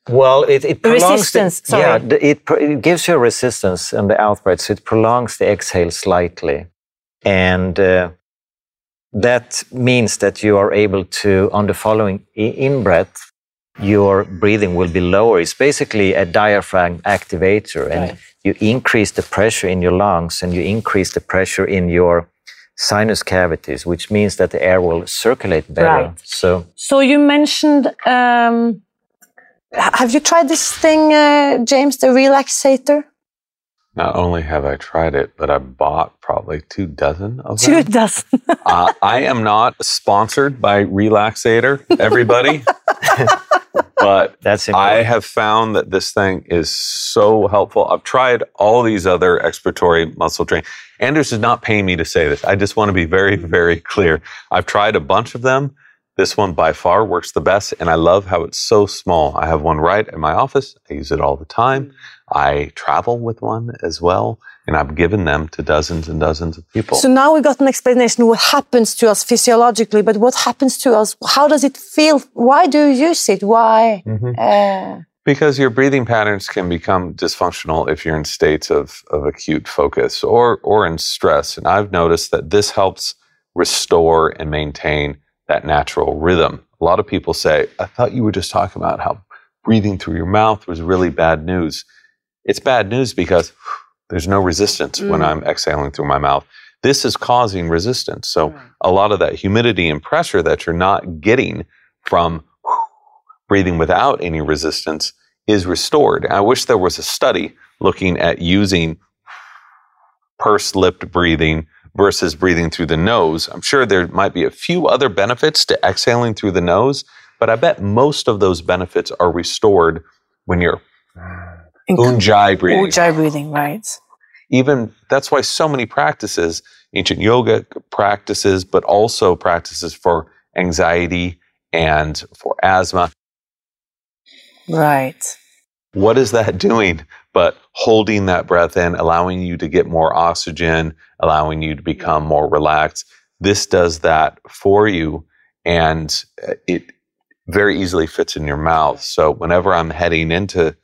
Well, it, it prolongs Resistance, The, sorry. Yeah, the, it, it gives you a resistance in the out breath, so it prolongs the exhale slightly, and uh, that means that you are able to, on the following in breath, your breathing will be lower. It's basically a diaphragm activator, and Right. you increase the pressure in your lungs, and you increase the pressure in your sinus cavities, which means that the air will circulate better. Right. So. So you mentioned. Um, have you tried this thing, uh, James? The relaxator. Not only have I tried it, but I bought probably two dozen of Two them. dozen. (laughs) uh, I am not sponsored by Relaxator, everybody, (laughs) but That's I have found that this thing is so helpful. I've tried all these other expiratory muscle training. Anders is not paying me to say this. I just want to be very, very clear. I've tried a bunch of them. This one by far works the best, and I love how it's so small. I have one right in my office. I use it all the time. I travel with one as well, and I've given them to dozens and dozens of people. So now we've got an explanation of what happens to us physiologically, but what happens to us? How does it feel? Why do you use it? Why? Mhm. Uh, Because your breathing patterns can become dysfunctional if you're in states of, of acute focus or, or in stress. And I've noticed that this helps restore and maintain that natural rhythm. A lot of people say, I thought you were just talking about how breathing through your mouth was really bad news. It's bad news because there's no resistance when Mm. I'm exhaling through my mouth. This is causing resistance. So a lot of that humidity and pressure that you're not getting from breathing without any resistance is restored. I wish there was a study looking at using pursed lipped breathing versus breathing through the nose. I'm sure there might be a few other benefits to exhaling through the nose, but I bet most of those benefits are restored when you're ujjayi breathing. Ujjayi breathing, right? Even that's why so many practices, ancient yoga practices, but also practices for anxiety and for asthma, Right. what is that (laughs) doing but holding that breath in, allowing you to get more oxygen, allowing you to become more relaxed. This does that for you and uh, it very easily fits in your mouth. So whenever I'm heading into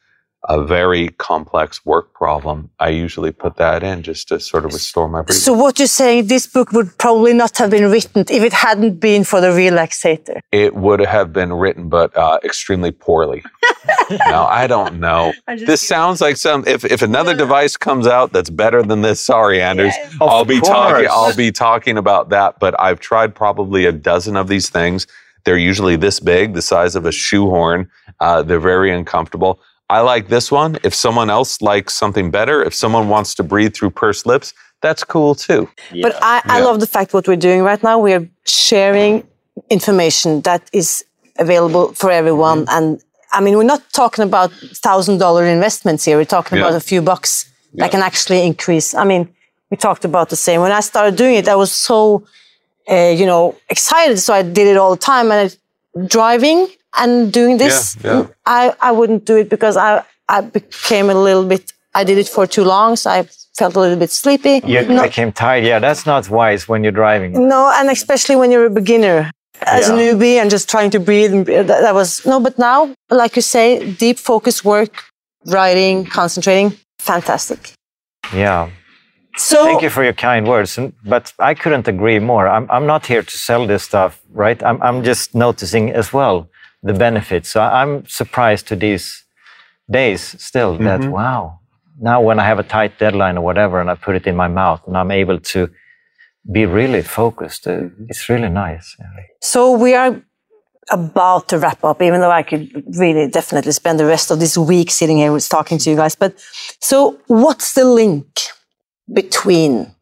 a very complex work problem, I usually put that in just to sort of restore my breathing. So what you're saying, this book would probably not have been written if it hadn't been for the relaxator. it would have been written, but uh, extremely poorly. (laughs) now I don't know. This sounds like some. If if another device comes out that's better than this, sorry, Anders, Of I'll be talking. I'll be talking about that. But I've tried probably a dozen of these things. They're usually this big, the size of a shoehorn. Uh, they're very uncomfortable. I like this one. If someone else likes something better, if someone wants to breathe through pursed lips, that's cool too. But I, I Yeah. love the fact what we're doing right now. We are sharing information that is available for everyone. Mm-hmm. And I mean, we're not talking about thousand dollar investments here. We're talking Yeah. about a few bucks Yeah. that can actually increase. I mean, we talked about the same. When I started doing it, I was so, uh, you know, excited. So I did it all the time. And I, driving and doing this, Yeah, yeah. I, I wouldn't do it because I, I became a little bit, I did it for too long. So I felt a little bit sleepy. You Not- became tired. Yeah, that's not wise when you're driving. no, and especially when you're a beginner as a newbie and just trying to breathe. Uh, that, that was no, but now, like you say, deep focus work, writing, concentrating, fantastic. Yeah. So Thank you for your kind words. But I couldn't agree more. I'm, I'm not here to sell this stuff, right? I'm, I'm just noticing as well the benefits. So I'm surprised to these days still that, wow, now when I have a tight deadline or whatever and I put it in my mouth and I'm able to be really focused, uh, it's really nice. So we are about to wrap up, even though I could really definitely spend the rest of this week sitting here talking to you guys. But so what's the link between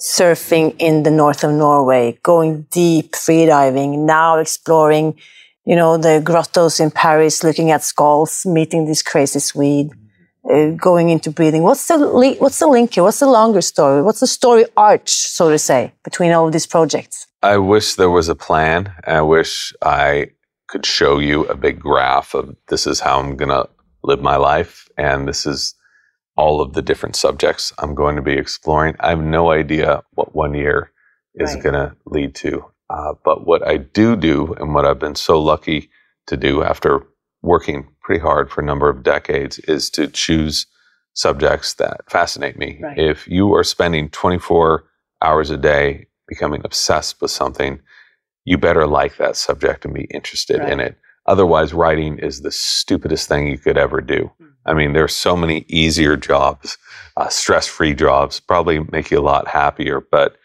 surfing in the north of Norway, going deep freediving, now exploring, you know, the grottos in Paris, looking at skulls, meeting this crazy Swede, uh, going into breathing. What's the li- what's the link here? What's the longer story? What's the story arch, so to say, between all of these projects? I wish there was a plan. I wish I could show you a big graph of this is how I'm going to live my life and this is all of the different subjects I'm going to be exploring. I have no idea what one year is Right. going to lead to. Uh, but what I do do and what I've been so lucky to do after working pretty hard for a number of decades is to choose subjects that fascinate me. Right. If you are spending 24 hours a day becoming obsessed with something, you better like that subject and be interested in it. Otherwise, writing is the stupidest thing you could ever do. I mean, there's so many easier jobs, uh, stress-free jobs, probably make you a lot happier. But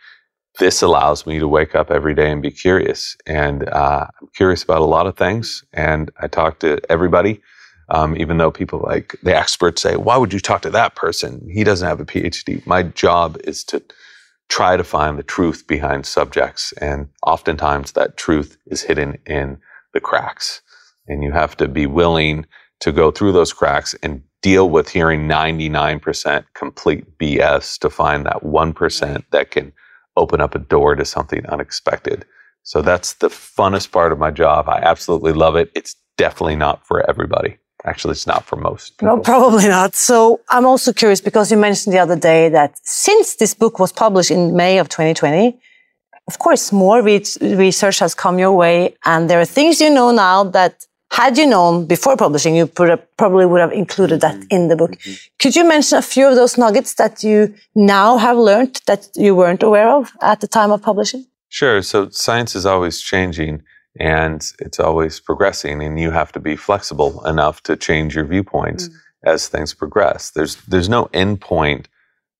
this allows me to wake up every day and be curious. And uh, I'm curious about a lot of things. And I talk to everybody, um, even though people like the experts say, "Why would you talk to that person? He doesn't have a PhD." My job is to try to find the truth behind subjects. And oftentimes that truth is hidden in the cracks. And you have to be willing to go through those cracks and deal with hearing 99% complete BS to find that 1% that can open up a door to something unexpected. So that's the funnest part of my job. I absolutely love it. It's definitely not for everybody. Actually, it's not for most. No, probably not. So I'm also curious because you mentioned the other day that since this book was published in May of 2020, of course, more re- research has come your way, and there are things you know now that had you known before publishing, you probably would have included that mm-hmm. in the book. Mm-hmm. Could you mention a few of those nuggets that you now have learned that you weren't aware of at the time of publishing? Sure. So science is always changing and it's always progressing, and you have to be flexible enough to change your viewpoints mm. as things progress. There's there's no end point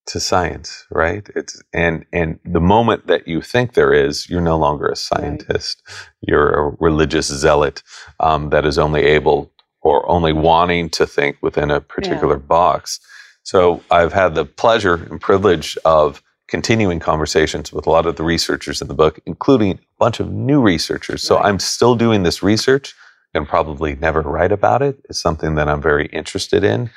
to science, right? It's and and the moment that you think there is, you're no longer a scientist. You're a religious zealot um, that is only able or only wanting to think within a particular box. So I've had the pleasure and privilege of continuing conversations with a lot of the researchers in the book, including a bunch of new researchers. So I'm still doing this research and probably never write about it. It's something that I'm very interested in.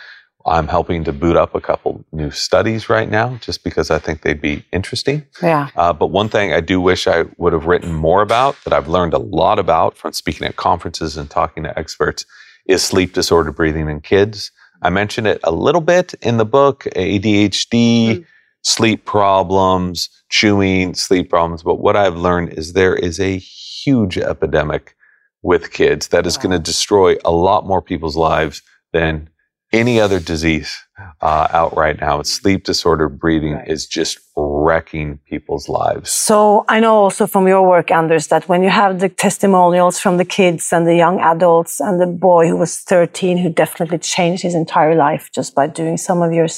I'm helping to boot up a couple new studies right now just because I think they'd be interesting. Yeah. Uh, but one thing I do wish I would have written more about that I've learned a lot about from speaking at conferences and talking to experts is sleep disorder breathing in kids. I mentioned it a little bit in the book ADHD, sleep problems, chewing, sleep problems. But what I've learned is there is a huge epidemic with kids that is going to destroy a lot more people's lives than any other disease uh, out right now. Sleep disorder breathing Right. is just wrecking people's lives. So I know also from your work, Anders, that when you have the testimonials from the kids and the young adults and the boy who was 13 who definitely changed his entire life just by doing some of your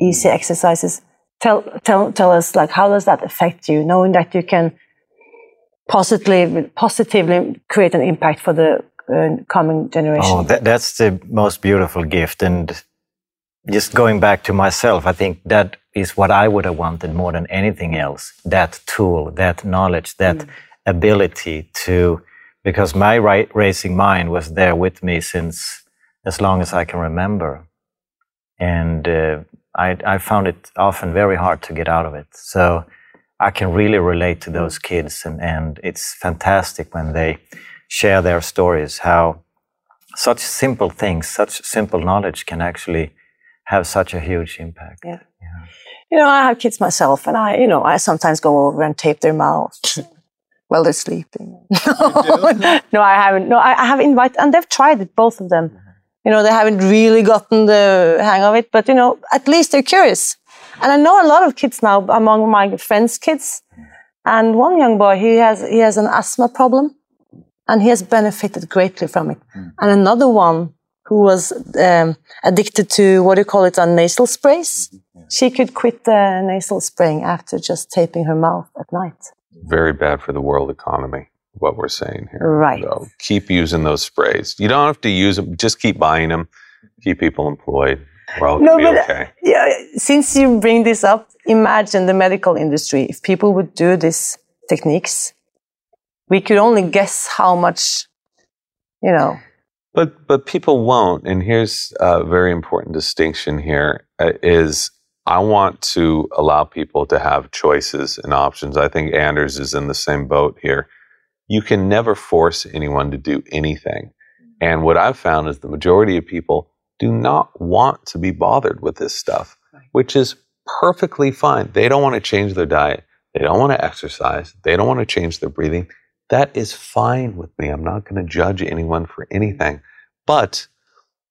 easy exercises, tell tell tell us like how does that affect you, knowing that you can positively positively create an impact for the uh, coming generation. Oh, that, that's the most beautiful gift. And just going back to myself, I think that is what I would have wanted more than anything else. That tool, that knowledge, that ability to, because my right racing mind was there with me since as long as I can remember. And uh, I, I found it often very hard to get out of it. So I can really relate to those kids. And, and it's fantastic when they share their stories, how such simple things, such simple knowledge can actually have such a huge impact. Yeah. You know, I have kids myself, and I, you know, I sometimes go over and tape their mouths (laughs) while they're sleeping. (laughs) no, I haven't. No, I, I have invited, and they've tried it, both of them. Mm-hmm. You know, they haven't really gotten the hang of it, but you know, at least they're curious. And I know a lot of kids now among my friends' kids. Mm. And one young boy, he has he has an asthma problem, and he has benefited greatly from it. Hmm. And another one who was um, addicted to what do you call it, on nasal sprays. Mm-hmm. She could quit the nasal spraying after just taping her mouth at night. Very bad for the world economy, what we're saying here. Right. So keep using those sprays. You don't have to use them, just keep buying them, keep people employed. We're all No, be but- okay. Uh, yeah, since you bring this up, imagine the medical industry. If people would do these techniques, we could only guess how much, you know. But but people won't, and here's a very important distinction here: uh, is I want to allow people to have choices and options. I think Anders is in the same boat here. You can never force anyone to do anything, and what I've found is the majority of people do not want to be bothered with this stuff, which is perfectly fine. They don't want to change their diet. They don't want to exercise. They don't want to change their breathing. That is fine with me. I'm not going to judge anyone for anything. But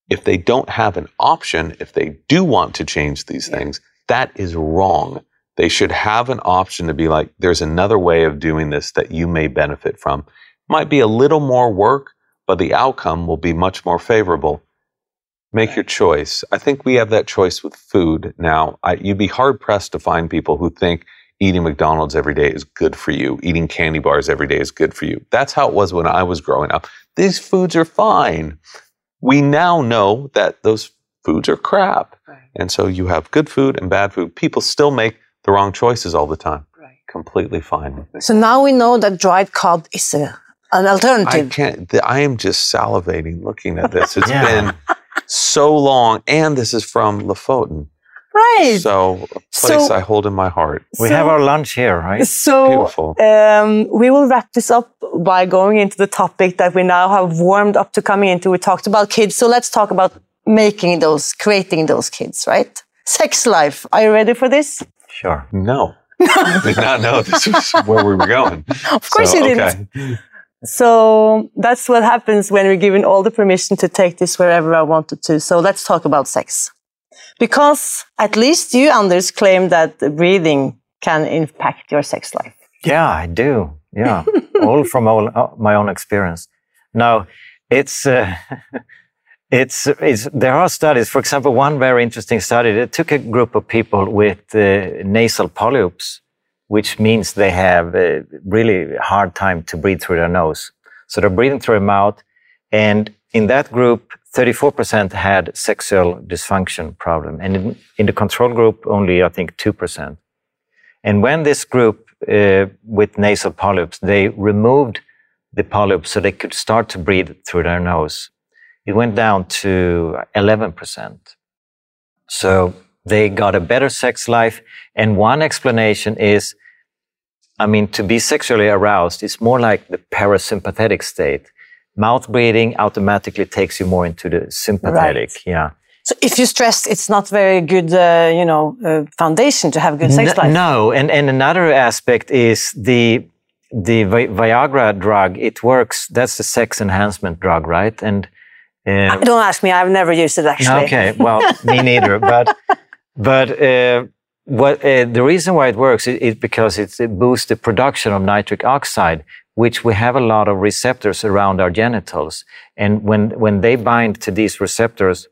if they don't have an option, if they do want to change these things, that is wrong. They should have an option to be like, there's another way of doing this that you may benefit from. Might be a little more work, but the outcome will be much more favorable. Make your choice. I think we have that choice with food now. I, you'd be hard pressed to find people who think eating McDonald's every day is good for you, eating candy bars every day is good for you. That's how it was when I was growing up. These foods are fine. We now know that those foods are crap. And so you have good food and bad food. People still make the wrong choices all the time. Right. Completely fine. So now we know that dried cod is a, an I alternative. can't. th- I am just salivating looking at this. It's (laughs) Yeah. been so long, and this is from Lofoten, right. so a place So- I hold in my heart. We have our lunch here, right? So Beautiful. um, we will wrap this up by going into the topic that we now have warmed up to coming into. We talked about kids, so let's talk about making those, creating those kids, right? Sex life. Are you ready for this? Sure. No, did not know this was (laughs) where we were going. Of course So, you didn't. okay. So that's what happens when we're given all the permission to take this wherever I wanted to. So let's talk about sex. Because at least you, Anders, claim that breathing can impact your sex life. Yeah, I do. Yeah, (laughs) all from all, uh, my own experience. Now, it's uh, (laughs) it's it's there are studies. For example, one very interesting study. They took a group of people with uh, nasal polyps, which means they have a really hard time to breathe through their nose. So they're breathing through their mouth, and in that group, 34% had sexual dysfunction problem, and in, in the control group, only I think 2%. And when this group uh, with nasal polyps, they removed the polyps so they could start to breathe through their nose, it went down to 11%. So they got a better sex life. And one explanation is, I mean, to be sexually aroused is more like the parasympathetic state. Mouth breathing automatically takes you more into the sympathetic. Yeah. So if you stress, it's not very good, uh, you know, uh, foundation to have good sex life. No, and, and another aspect is the the Vi- Viagra drug. It works. That's the sex enhancement drug, right? And um, Don't ask me. I've never used it actually. Okay, well, me neither. But but uh, what uh, the reason why it works is, is because it's, it boosts the production of nitric oxide, which we have a lot of receptors around our genitals, and when when they bind to these receptors.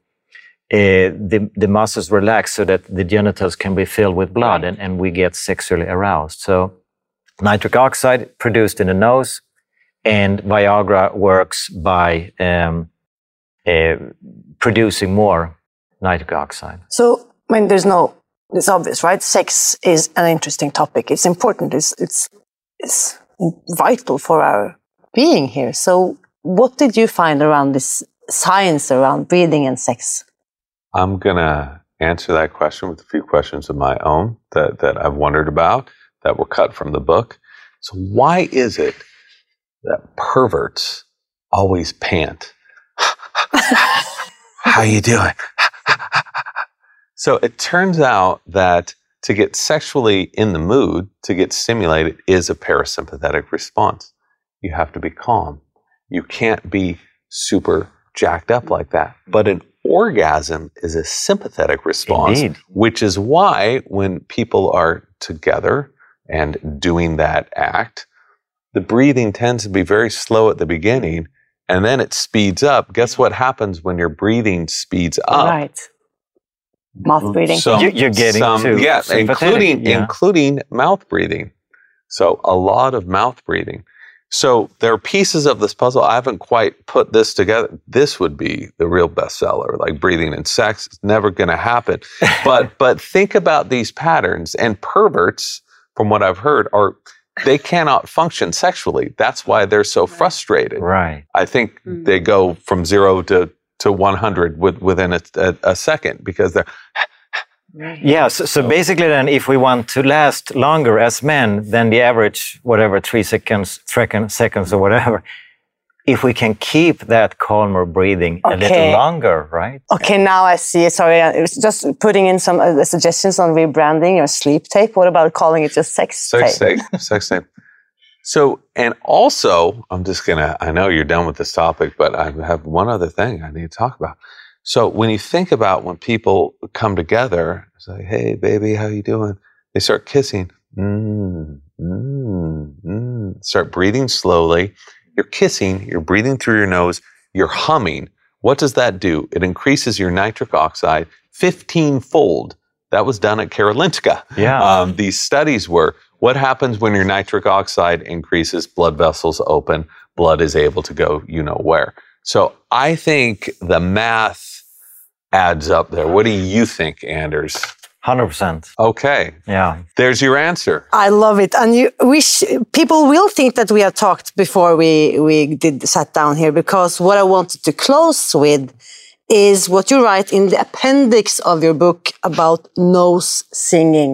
Uh, the, the muscles relax so that the genitals can be filled with blood and, and we get sexually aroused. So, nitric oxide produced in the nose, and Viagra works by um, uh, producing more nitric oxide. So, I mean, there's no, it's obvious, right? Sex is an interesting topic. It's important. It's, it's, it's vital for our being here. So, what did you find around this science around breathing and sex? I'm going to answer that question with a few questions of my own that, that I've wondered about that were cut from the book. So, why is it that perverts always pant? (laughs) How you doing? (laughs) so it turns out that to get sexually in the mood, to get stimulated, is a parasympathetic response. You have to be calm. You can't be super jacked up like that. But an orgasm is a sympathetic response, Indeed. which is why when people are together and doing that act, the breathing tends to be very slow at the beginning and then it speeds up. Guess what happens when your breathing speeds up? Right. Mouth breathing. Some- You- you're getting some- to yeah, including yeah. including mouth breathing. So a lot of mouth breathing. So there are pieces of this puzzle. I haven't quite put this together. This would be the real bestseller. Like breathing and sex is never going to happen. (laughs) But but think about these patterns and perverts. From what I've heard, are they cannot function sexually. That's why they're so frustrated. Right. I think Mm. they go from zero to to 100 with, within a, a, a second because they're Yeah. So, so basically, then, if we want to last longer as men than the average, whatever, three seconds, second, seconds, or whatever, if we can keep that calmer breathing a little longer, right? Okay, now I see. Sorry, I was just putting in some uh, suggestions on rebranding your sleep tape. What about calling it just sex, sex tape? tape. sex tape. So, and also, I'm just gonna. I know you're done with this topic, but I have one other thing I need to talk about. So, when you think about when people come together, it's like, "Hey, baby, how you doing?" They start kissing. Mm, mm, mm. Start breathing slowly. You're kissing. You're breathing through your nose. You're humming. What does that do? It increases your nitric oxide 15 fold. That was done at Karolinska. Yeah. Um, these studies were what happens when your nitric oxide increases, blood vessels open, blood is able to go you know where. So I think the math adds up there. What do you think, Anders? 100%. Okay, Yeah. there's your answer. I love it, and you wish people will think that we have talked before we we did sat down here because what I wanted to close with is what you write in the appendix of your book about nose singing,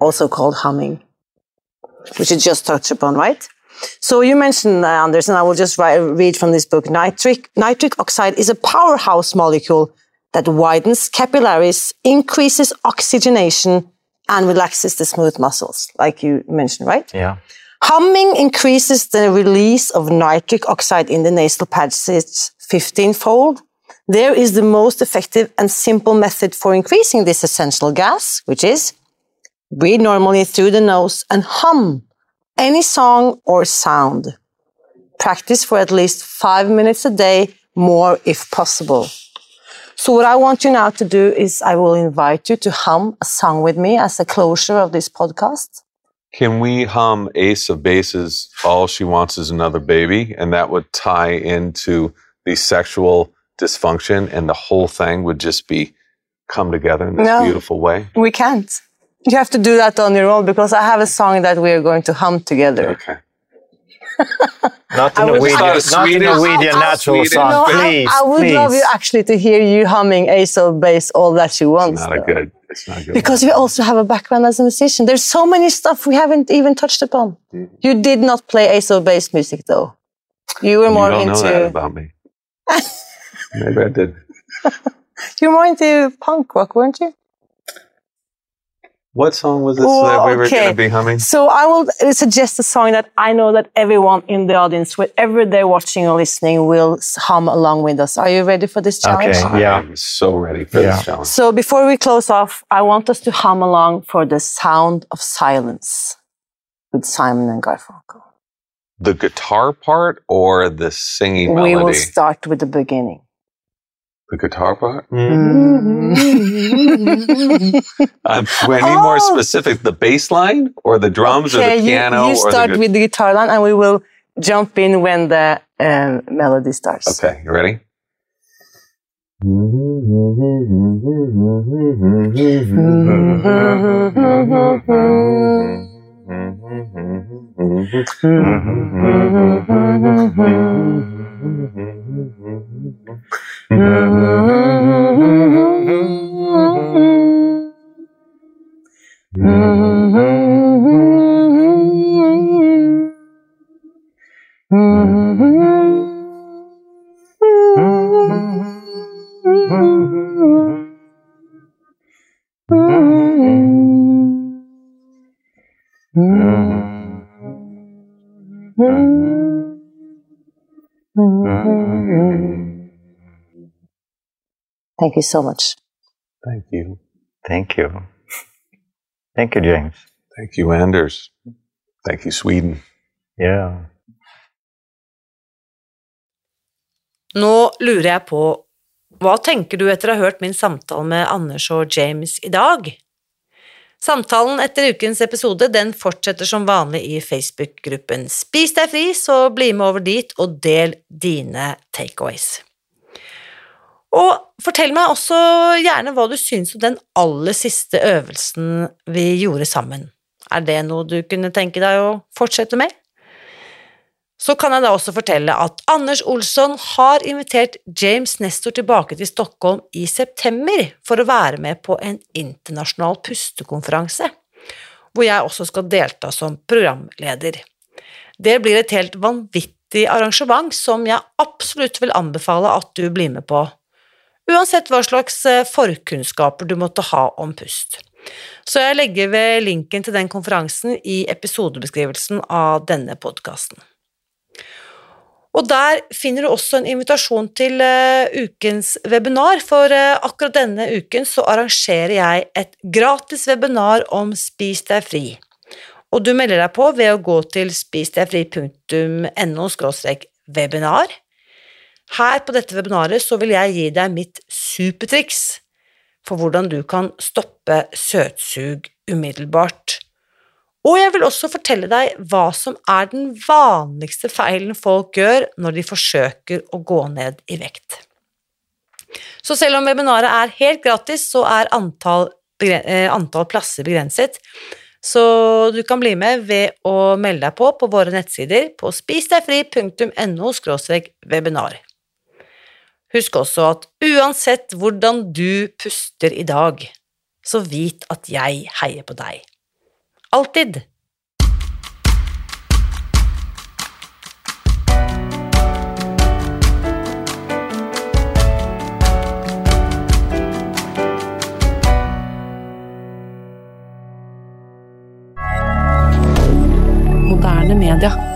also called humming, which you just touched upon, right? So you mentioned, uh, Anders, and I will just write, read from this book. Nitric, nitric oxide is a powerhouse molecule that widens capillaries, increases oxygenation, and relaxes the smooth muscles, like you mentioned, right? Yeah. Humming increases the release of nitric oxide in the nasal passage 15 fold. There is the most effective and simple method for increasing this essential gas, which is breathe normally through the nose and hum any song or sound. Practice for at least five minutes a day, more if possible. So what I want you now to do is I will invite you to hum a song with me as a closure of this podcast. Can we hum Ace of Bases, All She Wants Is Another Baby? And that would tie into the sexual dysfunction, and the whole thing would just be come together in this No. beautiful way. We can't. You have to do that on your own because I have a song that we are going to hum together. Okay. (laughs) Not in I would- Norwegian, Thought a not the Swedish- Norwegian natural Swedish. song. No, I- please, I, would please. love you actually to hear you humming Ace of Base, all that she wants. Not a good. It's not a good. Because you also have a background as a musician. There's so many stuff we haven't even touched upon. Mm-hmm. You did not play Ace of Base music though. You were you more don't know that into. about me. (laughs) Maybe I did. you might do punk rock, weren't you? What song was this Oh, that we were okay. going to be humming? So I will suggest a song that I know that everyone in the audience, wherever they're watching or listening, will hum along with us. Are you ready for this challenge? Okay. Yeah. I'm so ready for Yeah. this challenge. So before we close off, I want us to hum along for the sound of silence with Simon and Garfunkel. The guitar part or the singing We will start with the beginning. The guitar part? Mm. Uh, do I need more Oh. specific? The bass line or the drums or okay, the you, piano? you or the start gu- with the guitar line, and we will jump in when the um, melody starts. Okay, you ready? (laughs) Mm-hmm. Thank you so much. Thank you. Thank you. Thank you, James. Thank you, Anders. Thank you, Sweden. Yeah. Nå lurer jeg på, hva tenker du etter å ha hørt min samtale med Anders og James i dag? Samtalen etter ukens episode den fortsetter som vanlig i Facebook-gruppen Spis deg fri, så bli med over dit og del dine takeaways. Og fortell meg også gjerne hva du syns om den aller siste øvelsen vi gjorde sammen. Er det noe du kunne tenke deg å fortsette med? Så kan jeg da også fortelle at Anders Olsson har invitert James Nestor tilbake til Stockholm i september for å være med på en internasjonal pustekonferanse, hvor jeg også skal delta som programleder. Det blir et helt vanvittig arrangement som jeg absolutt vil anbefale at du blir med på, uansett hva slags eh, forkunnskaper du måtte ha om pust. Så jeg legger ved linken til den konferansen i episodebeskrivelsen av denne podkasten. Og der finner du også en invitasjon til eh, ukens webinar, for eh, akkurat denne uken så arrangerer jeg et gratis webinar om Spis deg fri. Og du melder deg på ved å gå til spisdegfri.no webinar. Her på dette webinaret så vil jeg gi deg mitt supertriks for hvordan du kan stoppe søtsug umiddelbart. Og jeg vil også fortelle deg hva som er den vanligste feilen folk gjør når de forsøker å gå ned i vekt. Så selv om webinaret er helt gratis, så er antall, eh, antall plasser begrenset. Så du kan bli med ved å melde deg på på våre nettsider på spisdegfri.no webinar. Husk også at uansett hvordan du puster i dag, så vit at jeg heier på deg. Alltid. Moderne media.